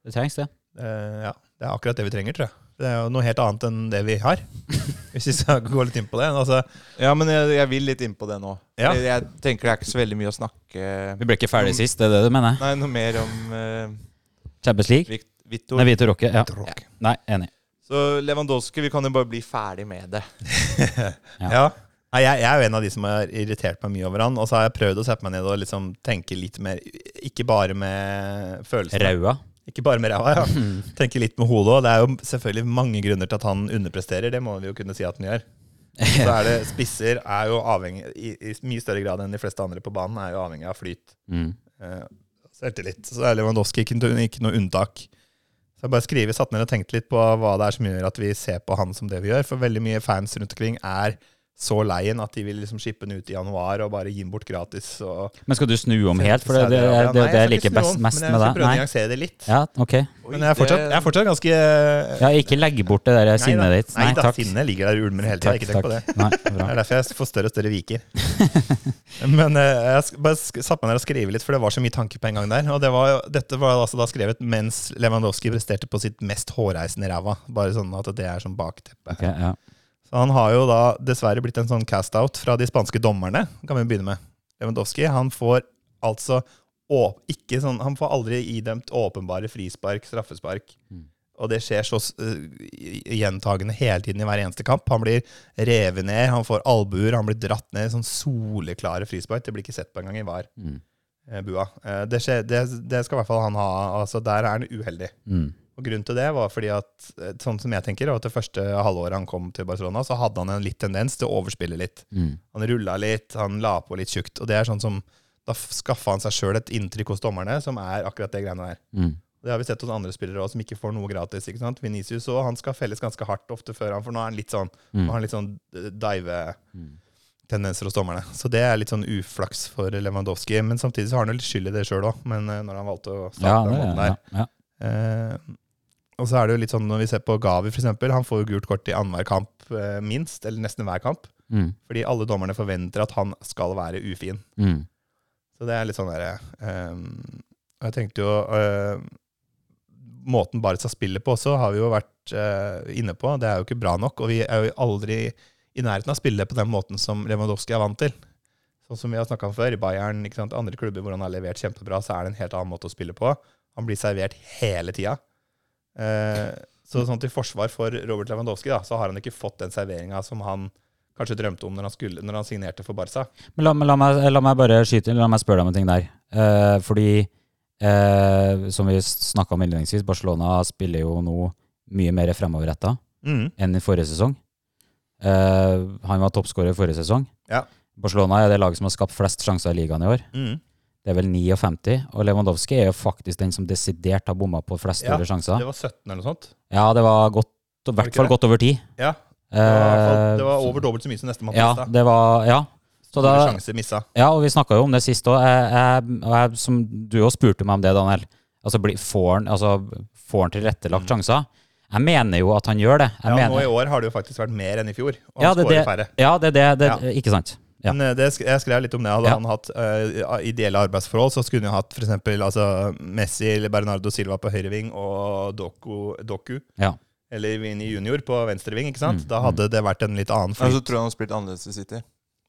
det trengs det. Ja, Det er akkurat det vi trenger, tror jeg. Det er jo noe helt annet enn det vi har. Hvis vi skal gå litt inn på det. Altså, Ja, men jeg, jeg vil litt inn på det nå. Ja. Jeg, jeg tenker det er ikke så veldig mye å snakke Vi ble ikke ferdig sist, det er det du mener? Nei, noe mer om uh, Champions League? Victor. Nei, Vito Roque. Ja. Rock. Nei, enig. Så Lewandowski, vi kan jo bare bli ferdig med det. Ja. Ja. Nei, jeg, jeg er jo en av de som har irritert meg mye over han. Og så har jeg prøvd å sette meg ned og liksom tenke litt mer Ikke bare med følelsene. Raua. Ikke bare med ræva, ja. Tenke litt med hodet òg. Det er jo selvfølgelig mange grunner til at han underpresterer. Det må vi jo kunne si at han gjør. Så er det Spisser er jo avhengig i, i mye større grad enn de fleste andre på banen er jo avhengig av flyt. Mm. Eh, Selvtillit. Så er Lewandowski ikke, ikke noe unntak. Så jeg bare skriver, satt ned og tenkt litt på hva det er som gjør at vi ser på han som det vi gjør. For veldig mye fans rundt omkring er så leien at de vil liksom shippe den ut i januar og bare gi den bort gratis. Men skal du snu om helt? For det, det, det, det, det, jeg liker best, mest men jeg skal prøve å nyansere det litt. Ja, ok. Men jeg er fortsatt, jeg er fortsatt ganske Ja, ikke legg bort det der sinnet ditt. Nei, da, sinnet ligger der og ulmer hele tida. Ikke tenk på det. Nei, bra. Det er derfor jeg får større og større viker. Men eh, jeg bare satte meg ned og skrev litt, for det var så mye tanker på en gang der. Og det var, dette var altså da skrevet mens Lewandowski presterte på sitt mest hårreisende ræva. Bare sånn at det er sånn bakteppe. Ok, ja. Så han har jo da dessverre blitt en sånn cast-out fra de spanske dommerne, kan vi begynne med. Lewandowski han får altså ikke sånn, Han får aldri idømt åpenbare frispark, straffespark. Mm. Og det skjer så uh, gjentagende hele tiden i hver eneste kamp. Han blir revet ned, han får albuer, han blir dratt ned. i Sånn soleklare frispark. Det blir ikke sett på engang i VAR. Mm. eh, Bua. Eh, det, skjer, det, det skal i hvert fall han ha. altså Der er han uheldig. Mm. Og Grunnen til det var fordi at eh, sånn som jeg tenker, at det første halvåret han kom til Barcelona, så hadde han en litt tendens til å overspille litt. Mm. Han rulla litt, han la på litt tjukt. Og det er sånn som Da skaffa han seg sjøl et inntrykk hos dommerne som er akkurat det greiene der. Mm. Det har vi sett hos andre spillere også, som ikke får noe gratis. ikke sant? Vinicius også, han skal felles ganske hardt ofte før han, for nå er han litt sånn Mm. han litt sånn eh, dive Mm. hos dommerne. Så det er litt sånn uflaks for Lewandowski. Men samtidig så har han jo litt skyld i det sjøl òg, men eh, når han valgte å starte Ja, den måten der. ja, ja. Eh, og så er det jo litt sånn når vi ser på Gavi, f.eks. Han får jo gult kort i annenhver kamp, eh, minst, eller nesten hver kamp. Mm. Fordi alle dommerne forventer at han skal være ufin. Mm. Så det er litt sånn derre eh, Jeg tenkte jo eh, Måten Barca spiller på også, har vi jo vært eh, inne på. Det er jo ikke bra nok. Og vi er jo aldri i nærheten av å spille på den måten som Lewandowski er vant til. Sånn som vi har snakka om før, i Bayern, ikke sant? andre klubber hvor han har levert kjempebra, så er det en helt annen måte å spille på. Han blir servert hele tida. Eh, så sånn til forsvar for Robert Lewandowski, da, så har han ikke fått den serveringa som han kanskje drømte om når han, skulle, når han signerte for Barca. Men la, la, meg, la meg bare skyte La meg spørre deg om en ting der. Eh, fordi, eh, som vi snakka om innledningsvis, Barcelona spiller jo nå mye mer fremoverretta Mm. enn i forrige sesong. Eh, han var toppskårer forrige sesong. Ja. Barcelona er det laget som har skapt flest sjanser i ligaen i år. Mm. Det er vel 59. Og Lewandowski er jo faktisk den som desidert har bomma på flest Ja, sjanser. Det var 17 eller noe sånt. Ja, det var godt, i hvert fall godt over 10. Ja, det var, Eh, det var over dobbelt så mye som nestemann Ja, det var Ja. Så da, sjanser missa. ja, og vi snakka jo om det sist òg. Som du òg spurte meg om det, Daniel. Altså, bli, får han altså, tilrettelagt sjanser? Jeg mener jo at han gjør det. Jeg Mm. Ja, mener, nå i år har det jo faktisk vært mer enn i fjor. Og Ja, det det. Ja, det er det. det Ja. Ikke sant? Ja. Men eh, det, jeg skrev litt om det. Hadde Ja. han hatt uh, ideelle arbeidsforhold, så skulle han jo hatt f.eks. Altså, Messi eller Bernardo Silva på høyreving og Doku, Doku Ja. eller Vini Junior på venstreving. ikke sant? Mm, Da hadde det vært en litt annen Ja, så tror jeg han har spilt annerledes i City.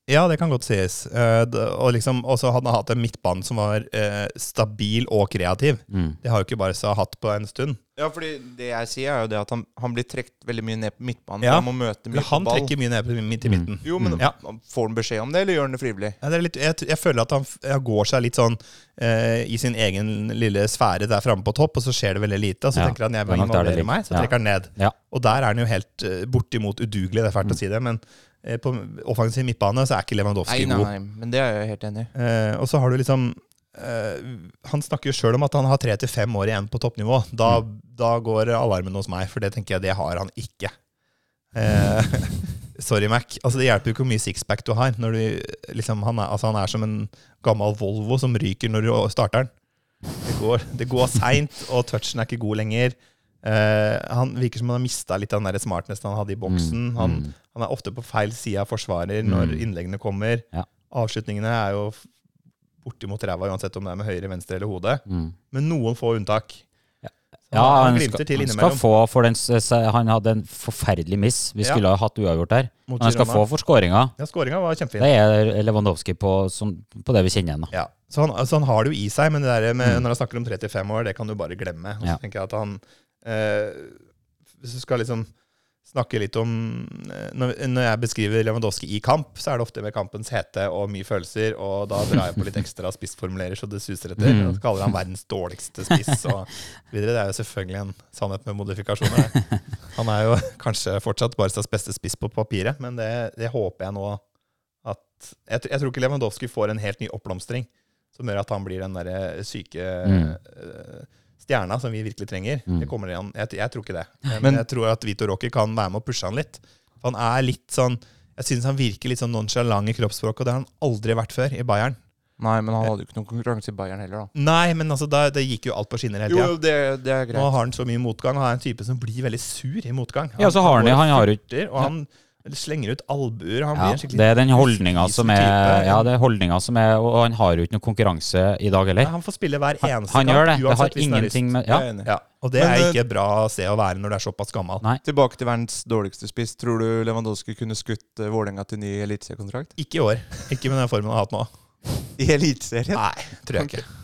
Ja, det kan godt sies. Uh, og liksom, så hadde han hatt en midtbane som var uh, stabil og kreativ. Mm. Det har jo ikke Barca hatt på en stund. Ja, fordi det jeg sier, er jo det at han, han blir trukket veldig mye ned på midtbanen. Ja. Han må møte mye han på ball. trekker mye ned på midt i Mm. midten. Jo, men Ja. Får han beskjed om det, eller gjør han det frivillig? Ja, det er litt, jeg, jeg føler at han jeg går seg litt sånn uh, i sin egen lille sfære der framme på topp, og så skjer det veldig lite. Og så Ja, tenker han jeg vil er involvere meg, så Ja. trekker han ned. Ja. Og der er han jo helt uh, bortimot udugelig, det er fælt Mm. å si det, men på offensiv midtbane så er ikke Lewandowski Nei, nei, god. nei, men det er jeg helt enig i. Eh, og så har du liksom eh, Han snakker jo sjøl om at han har tre til fem år igjen på toppnivå. Da, Mm. da går alarmen hos meg, for det tenker jeg det har han ikke. Eh, sorry, Mac. Altså, det hjelper jo ikke hvor mye sixpack du har. Når du, liksom, han, er, altså, han er som en gammel Volvo som ryker når du starter den. Det går, det går seint, og touchen er ikke god lenger. Eh, han virker som han har mista litt av den der smartnessen han hadde i boksen. Mm, Han, mm. han er ofte på feil side av forsvarer når Mm. innleggene kommer. Ja. Avslutningene er jo bortimot ræva, uansett om det er med høyre, venstre eller hode. Mm. Men noen få unntak. Ja. Ja, han, han skal, han skal få for den, Han hadde en forferdelig miss. Vi Ja. skulle ha hatt uavgjort der. Men han skal få for skåringa. Ja, Skåringa var kjempefin. Det er Lewandowski på, som, på det vi kjenner igjen. Ja, så han, så han har det jo i seg, men med, Mm. når han snakker om 35 år, det kan du bare glemme. Og så Ja. tenker jeg at han Hvis du skal liksom snakke litt om eh, når, jeg beskriver Lewandowski i kamp, så er det ofte med kampens hete og mye følelser, og da drar jeg på litt ekstra spissformulerer så det suser etter. Mm. Og kaller han verdens dårligste spiss og videre. Det er jo selvfølgelig en sannhet med modifikasjoner. Han er jo kanskje fortsatt Barcas beste spiss på papiret, men det, det håper jeg nå at jeg, jeg tror ikke Lewandowski får en helt ny oppblomstring som gjør at han blir den derre syke Mm. Stjerna som vi virkelig trenger. Mm. Det kommer igjen. Jeg, jeg tror ikke det. Men, Men- jeg tror at Vito Rocky kan være med å pushe han litt. Han er litt sånn Jeg synes han virker litt sånn nonchalant i kroppsspråket, og det har han aldri vært før i Bayern. Nei, men han hadde jo ikke noen konkurranse i Bayern heller, da. Nei, men altså, da, det gikk jo alt på skinner hele tida. Jo, det, det er Nå greit. har han så mye motgang, og han er en type som blir veldig sur i motgang. Ja, så har han, han, han har jo Og han slenger ut albuer. Han ja, blir en skikkelig Det er den holdninga som er type. Ja, det er holdninga som er Og han har jo ikke noe konkurranse i dag heller. Ja, Han får spille hver eneste han gjør det. Det uansett har hvis han har ingenting med Ja. Ja, og det Men, er eh, ikke bra sted å være når du er såpass gammel. Nei. Tilbake til verdens dårligste spiss. Tror du Lewandowski kunne skutt uh, Vålerenga til ny eliteseriekontrakt? Ikke i år. Ikke med den formen han har hatt nå. I eliteserien? Nei, tror jeg ikke.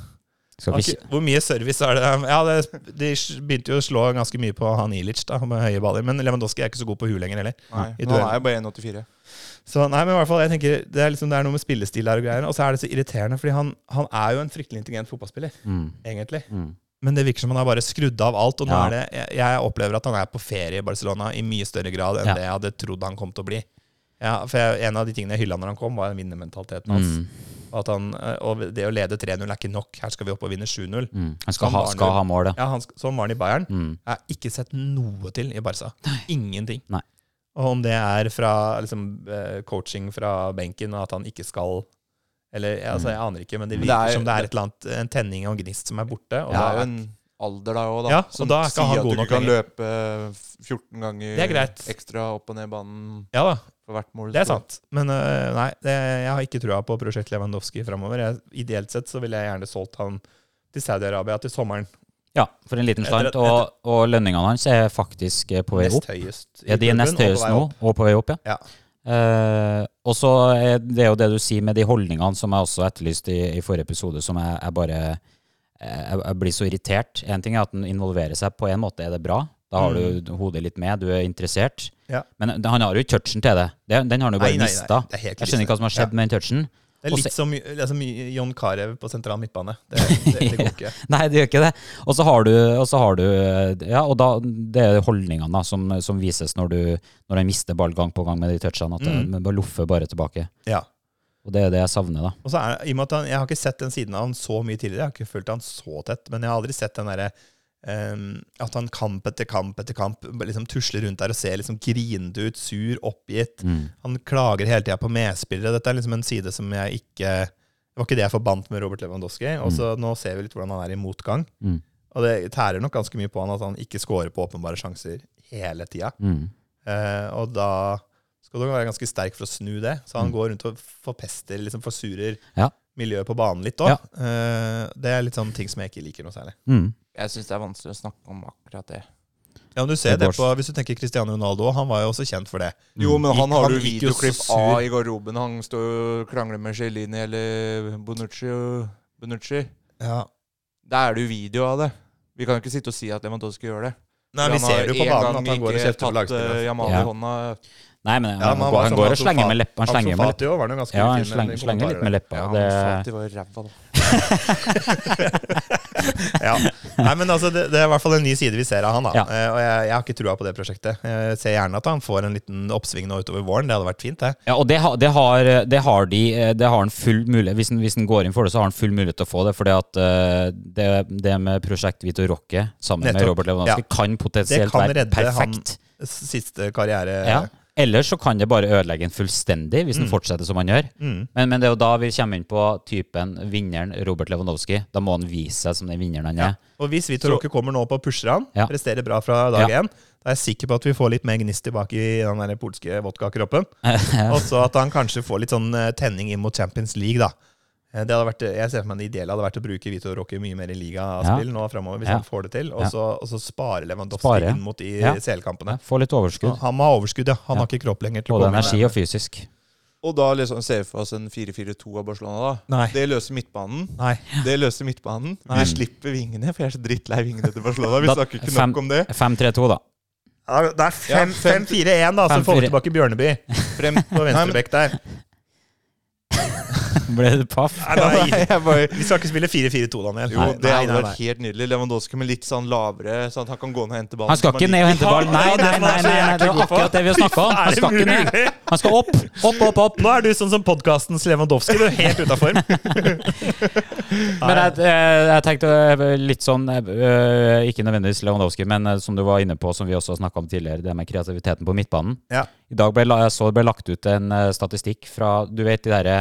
Skal ikke ikke- Hvor mye service er det? Ja, det, De begynte jo å slå ganske mye på han Ilic da, med høye baller, men Lewandowski er ikke så god på huet lenger heller. Nei, nå han er jo bare 1,84. Så nei, men i hvert fall, jeg tenker Det er liksom det er noe med spillestil der og greier. Og så er det så irriterende, fordi han, han er jo en fryktelig intelligent fotballspiller, mm, egentlig. mm. Men det virker som han har bare skrudd av alt. Og nå Ja. er det, jeg, jeg opplever at han er på ferie i Barcelona i mye større grad enn Ja. det jeg hadde trodd han kom til å bli. Ja, for jeg, En av de tingene jeg hylla når han kom, var vinnermentaliteten hans. Mm, at han, eh, og det å lede 3-0 er ikke nok. Her skal vi opp og vinne 7-0. mm. Han skal Sånn ha, han skal ha mål, ja. Ja, han, Sånn var han i Bayern. Mm. Jeg har ikke sett noe til i Barca. Ingenting. Nei. Og om det er fra liksom, eh, coaching fra benken, og at han ikke skal Eller altså, jeg aner ikke, men det virker det er- som det er et eller annet, en tenning og en gnist som er borte. Og Det er jo en alder da òg, da. Ja, som da er sier at du ikke kan løpe 14 ganger Det er greit. ekstra opp og ned banen ja da, for hvert mål. det er sant. Men uh, nei, det, jeg har ikke trua på prosjekt Lewandowski framover. Ideelt sett så ville jeg gjerne solgt han til Saudi-Arabia til sommeren. Ja, for en liten slant. Og, og lønningene hans er faktisk eh, på vei Nest opp. høyest. Ja, de er nest og høyest nå, og på vei opp, ja. Ja. Uh, og så er det jo det du sier med de holdningene som jeg også etterlyste i, i forrige episode, som jeg, jeg bare jeg, jeg blir så irritert. En ting er at den involverer seg. På en måte er det bra. Da har du hodet litt med, du er interessert. Mm. Ja. Men han har jo ikke touchen til det. den har han jo bare mista. Jeg skjønner ikke hva som har skjedd Ja. med den touchen. Det er litt som liksom, John Carew på sentral midtbane. Det, det, det går ikke. Nei, det gjør ikke det. Og så har du, har du Ja, og da det er holdningene da, som, som vises når du Når han mister ball gang på gang med de touchene. At Mm. det bare loffer bare tilbake. Ja. Og det er det jeg savner, da. Og så er, i og med at han, Jeg har ikke sett den siden av han så mye tidligere. Jeg har ikke fulgt han så tett. Men jeg har aldri sett den derre ehm, At han kamp etter kamp etter kamp liksom tusler rundt der og ser liksom grinete ut, sur, oppgitt. Mm. Han klager hele tida på medspillere. Dette er liksom en side som jeg ikke Det var ikke det jeg forbandt med Robert Lewandowski. Og så nå ser vi litt hvordan han er i motgang. Mm. Og det tærer nok ganske mye på han at han ikke scorer på åpenbare sjanser hele tida. Mm. Eh, og da skal du være ganske sterk for å snu det. Så han Mm. går rundt og forpester, liksom forsurer Ja. miljøet på banen litt òg. det er litt sånn ting som jeg ikke liker noe særlig. Mm. Jeg syns det er vanskelig å snakke om akkurat det. Ja, men du ser Det på, Hvis du tenker Cristiano Ronaldo, han var jo også kjent for det. Jo, men han har du videoklipp av i garderoben. Han står og krangler med Celini eller Bonucci. og Bonucci. Ja. Da er det jo video av det. Vi kan jo ikke sitte og si at Lewandowski gjør det. Nei, vi ser jo på banen at han går og kjefter på lagspillerne. eh, Jamal i hånda. Nei, men Ja, han, men han går, han går og slenger med leppa. Han slenger med leppa. Ja, han slenger, slenger litt med leppa. Ja, han det, Fati var ræva, da. ja. Nei, men altså, det, det er i hvert fall en ny side vi ser av han. da Ja. Eh, Og jeg, jeg har ikke trua på det prosjektet. Jeg ser gjerne at han får en liten oppsving nå utover våren. Det hadde vært fint, det. ja, og det, har- det, har, det har de Det har han full mulighet Hvis han, hvis han går inn for det, så har han full mulighet til å få det. Fordi at eh, det, det med Prosjekt Vito Rocke sammen med Nettopp. Robert Lewandowski kan potensielt Det kan være redde han- Siste karriere Ja. Eller så kan det bare ødelegge en fullstendig, hvis den fortsetter som han gjør. Mm. Men, men det er jo da vi kommer inn på typen vinneren Robert Lewandowski. Da må han vise seg som den vinneren han Ja. er. Og hvis Så- Roque kommer nå på pusher han, Ja. presterer bra fra dag Ja. da er jeg sikker på at vi får litt mer gnist tilbake i den der polske vodkakroppen. Og så at han kanskje får litt sånn eh, tenning inn mot Champions League, da. Eh, Det hadde vært, jeg ser for meg det ideelle hadde vært å bruke Vito Rocky mye mer i ligaspill nå framover, hvis Ja. han får det til. Og så, og så spare Lewandowski Spare. inn mot de Ja. CL-kampene. Få litt overskudd. Han må ha overskudd, ja. Han Ja. har ikke kropp lenger til å Både komme energi og fysisk. Og da liksom ser vi for oss en 4-4-2 av Barcelona. da Nei. Det løser midtbanen. Nei. Det løser midtbanen. Nei. Vi slipper vingene, for jeg er så drittlei vingene til Barcelona. Vi Da- snakker ikke fem- nok om det. 5-3-2, da. Det er 5-4-1, da, så får vi 5-4. tilbake Bjørneby Frem på venstrebekk der. Ble det paff? Nei, nei, bare vi skal ikke spille 4-4-2, Daniel. Jo, det hadde vært helt nydelig. Lewandowski med litt sånn lavere, sånn at han kan gå ned og hente ballen. Han skal ikke ned og hente ballen. Nei, nei, nei, nei, nei, det var akkurat det vi snakka om. Han skal ikke ned. Han skal opp, opp, opp. opp. Nå er du sånn som podkastens Lewandowski. Du er helt ute av form. Men jeg, jeg, jeg tenkte eh, litt sånn eh, Ikke nødvendigvis Lewandowski, men eh, som du var inne på, som vi også snakka om tidligere, det med kreativiteten på midtbanen. Ja. I dag ble, jeg så det ble lagt ut en eh, statistikk fra Du vet de derre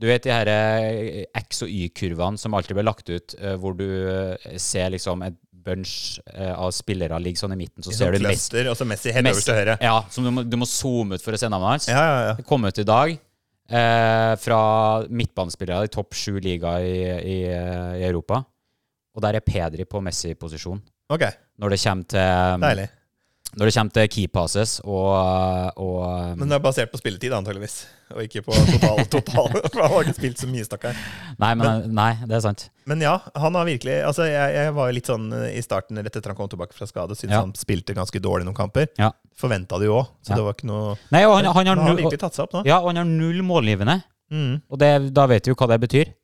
du vet de her eh, X- og Y-kurvene som alltid blir lagt ut, eh, hvor du eh, ser liksom et bunch av spillere ligge sånn i midten, så ser du Messi. og så Messi helt øverst til høyre. Ja, som du må, du må zoome ut for å se navnet hans. Ja, ja, ja. Det kom ut i dag eh, fra midtbanespillere i topp sju ligaer i, i, i Europa. Og der er Pedri på Messi-posisjon. Ok, Når det kommer til, deilig. Når det kommer til key passes og, og Men det er basert på spilletid, antageligvis. Og ikke på total. total. For han har ikke spilt så mye, stakkar. nei, men, nei, det er sant. Men ja, han har virkelig Altså, jeg, jeg var jo litt sånn eh, i starten, rett etter han kom tilbake fra skade, syntes Ja. han spilte ganske dårlig noen kamper. Ja. Forventa det jo òg, så Ja. det var ikke noe Nei, og han, han, Men har han har virkelig tatt seg opp nå. ja, og han har null målgivende. Mm. Og det, da vet du jo hva det betyr.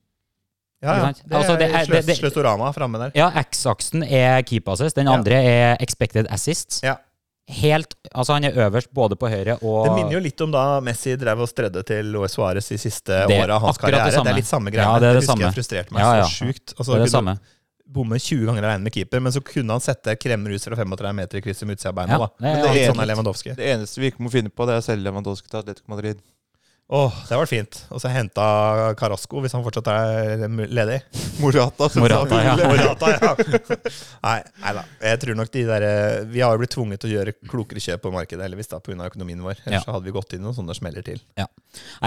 Ja, ja. Det Altså, er det er- det- det- Sløstorama framme der. Ja, X-aksen er key passes. Den Ja. er expected assists. Ja. Helt, altså Han er øverst både på høyre og Det minner jo litt om da Messi drev og stredde til Luis Suárez de siste Det åra av hans akkurat det samme Det, er litt samme greia. Ja, det er det husker samme. jeg frustrerte meg Ja, ja. så sjukt. Altså, det er det samme. Bomme 20 ganger alene med keeper, men så kunne han sette kremruser fra 35 meter i krysset med utsida av beina. Ja, det er- Men det er det sånn. Det eneste vi ikke må finne på, det er å selge Lewandowski til Atletico Madrid. Åh, det har vært fint. Og så henta Carasco, hvis han fortsatt er ledig. Morata. Morata, ja. Morata, ja. Nei, nei da. Jeg tror nok de der Vi har jo blitt tvunget til å gjøre klokere kjøp på markedet, heldigvis, da, pga. økonomien vår. Ellers Ja. så hadde vi gått inn noen sånne smeller til. Nei,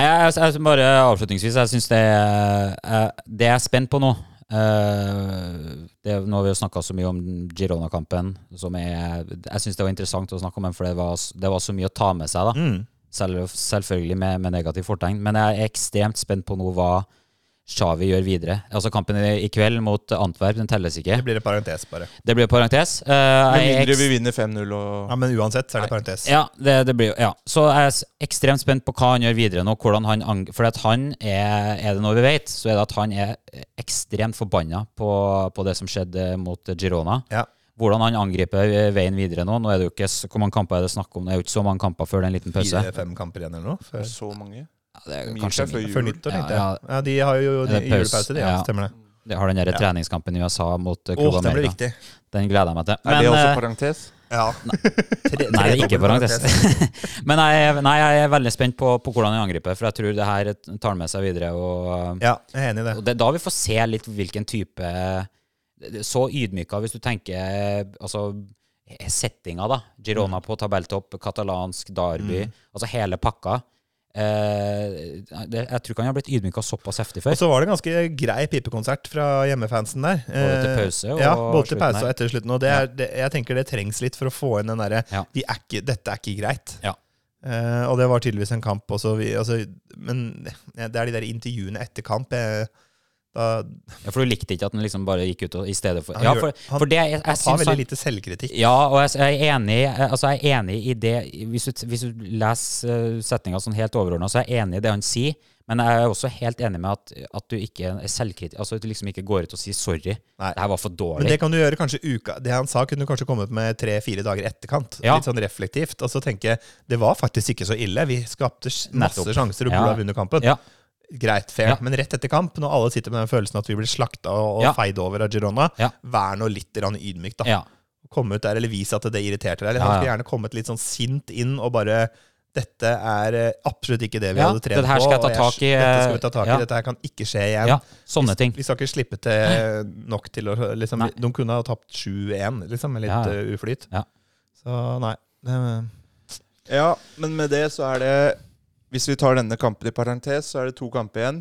jeg, jeg, jeg, bare avslutningsvis, jeg syns det eh, Det jeg er spent på nå eh, det, Nå har vi jo snakka så mye om Girona-kampen, som er Jeg syns det var interessant å snakke om den, for det var, det var så mye å ta med seg, da. Mm. Selv, selvfølgelig med, med negativ fortegn. Men jeg er ekstremt spent på nå hva Xavi gjør videre. Altså Kampen i, i kveld mot Antwerp, den telles ikke. Det blir en parentes, bare. Det blir parentes. Uh, Med mindre vi vinner 5-0 og Ja, Men uansett så er det parentes. Ja, det, det blir Ja. Så jeg er ekstremt spent på hva han gjør videre nå. Hvordan han ang For at han er Er det noe vi vet, så er det at han er ekstremt forbanna på, på det som skjedde mot Girona. Ja. Hvordan han angriper eh, veien videre nå. Nå er det jo ikke Hvor mange kamper er det snakk om? Det er jo ikke så mange kamper før det er en liten pause. Fire-fem kamper igjen eller noe. Før, så mange. Ja, det er De kanskje før før nyttår, tenkte Ja, jeg. Ja, de har jo Er julepause, de. Ja, Ja. stemmer det. De har den der Ja. treningskampen i USA mot eh, Club den blir viktig. Den gleder jeg meg til. Er det også eh, parentes? Ja. Nei, det er ikke parentes. Men jeg, nei, jeg er veldig spent på, på hvordan han angriper, for jeg tror det her tar med seg videre. Og, ja, jeg er enig i det. og det er da vi får se litt hvilken type Så ydmyka, hvis du tenker altså settinga, da. Girona på tabelltopp, katalansk derby. Altså hele pakka. Eh, det, jeg tror ikke han har blitt ydmyka såpass heftig før. Og så var det en ganske grei pipekonsert fra hjemmefansen der. Både til Eh, pause og ja, både til pause og etter slutten. Og det er, det, jeg tenker det trengs litt for å få inn den derre Ja. de Dette er ikke greit. Ja. Eh, og det var tydeligvis en kamp også. Vi, altså, men det er de der intervjuene etter kamp. Jeg, da, Ja, for du likte ikke at han liksom bare gikk ut og, i stedet for Han Ja, for, han- for det jeg, jeg han tar veldig lite selvkritikk. Ja, og jeg, jeg er enig Altså jeg er enig i det Hvis du, hvis du leser uh, setninga sånn helt overordna, så er jeg enig i det han sier. Men jeg er også helt enig med at, at du ikke er selvkritisk Altså at du liksom ikke går ut og sier 'sorry'. Nei. Det her var for dårlig'. Men det kan du gjøre kanskje uka Det han sa, kunne du kanskje kommet med tre-fire dager etterkant. Ja. Litt sånn reflektivt. Og så tenke det var faktisk ikke så ille. Vi skapte masse Nettopp. sjanser og Ja. burde ha vunnet kampen. Ja. Greit, fair. Ja. Men rett etter kamp, når alle sitter med den følelsen at vi blir slakta og, Ja. feid over av Girona, Ja. vær nå litt ydmyk, da. ja. Komme ut der eller vise at det irriterte deg. Eller Han skulle gjerne kommet litt sånn sint inn og bare dette er eh, absolutt ikke det vi Ja, hadde trent dette på. skal jeg ta tak i, Dette skal vi ta tak i, ja. dette her kan ikke skje igjen. ja. Sånne ting. Vi skal ikke slippe til nok til å liksom, De kunne ha tapt 7-1, liksom, med litt eh, uflyt. Ja. Så nei. Ja, men med det så er det Hvis vi tar denne kampen i parentes, så er det to kamper igjen.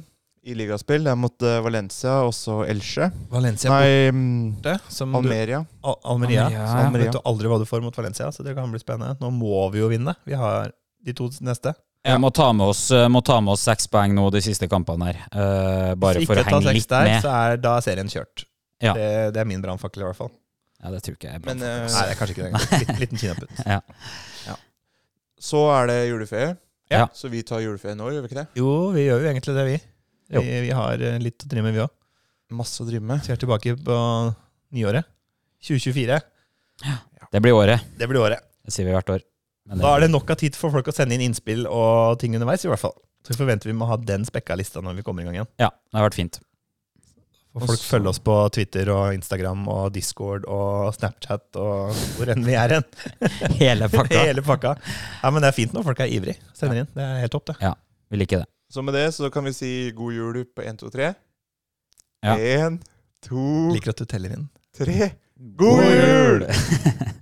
i ligaspill. Det er mot eh, Valencia og så Elche. Valencia Nei, mm, borte. Som du, Almeria. Al Almeria. Almeria, Så Almeria. vet du aldri hva du får mot Valencia, så det kan bli spennende. Nå må vi jo vinne. Vi har de to neste. Jeg må ta med oss, eh, må ta med oss seks poeng nå de siste kampene her. Uh, bare Hvis for med. å ikke tar henge seks litt der, så er da er serien kjørt. Ja. Det, det er min brannfakkel, i hvert fall. Ja, det tror ikke jeg er bra. Men eh, Nei, det er kanskje ikke det. Liten, liten kinaputt. så er det juleferie. Ja. Så vi tar juleferie nå, gjør vi ikke det? Jo, vi gjør jo egentlig det, vi. Vi, vi har eh, litt å drive med, vi òg. Masse å drive med. Vi er tilbake på nyåret. 2024. Ja. Det blir året. Det blir året. Det sier vi hvert år. Men Da er det nok av tid for folk å sende inn innspill og ting underveis, i hvert fall. Så forventer vi må ha den spekka lista når vi kommer i gang igjen. Ja, det har vært fint. Og folk Også. følger oss på Twitter og Instagram og Discord og Snapchat og hvor enn vi er hen. Hele pakka. Hele pakka. Ja, men det er fint når folk er ivrig. Sender inn. Det er helt topp, det. Vi liker det. Så med det så kan vi si god jul på 1, 2, 3. Ja. 1, 2, Liker at du teller inn. 3. God jul! jul!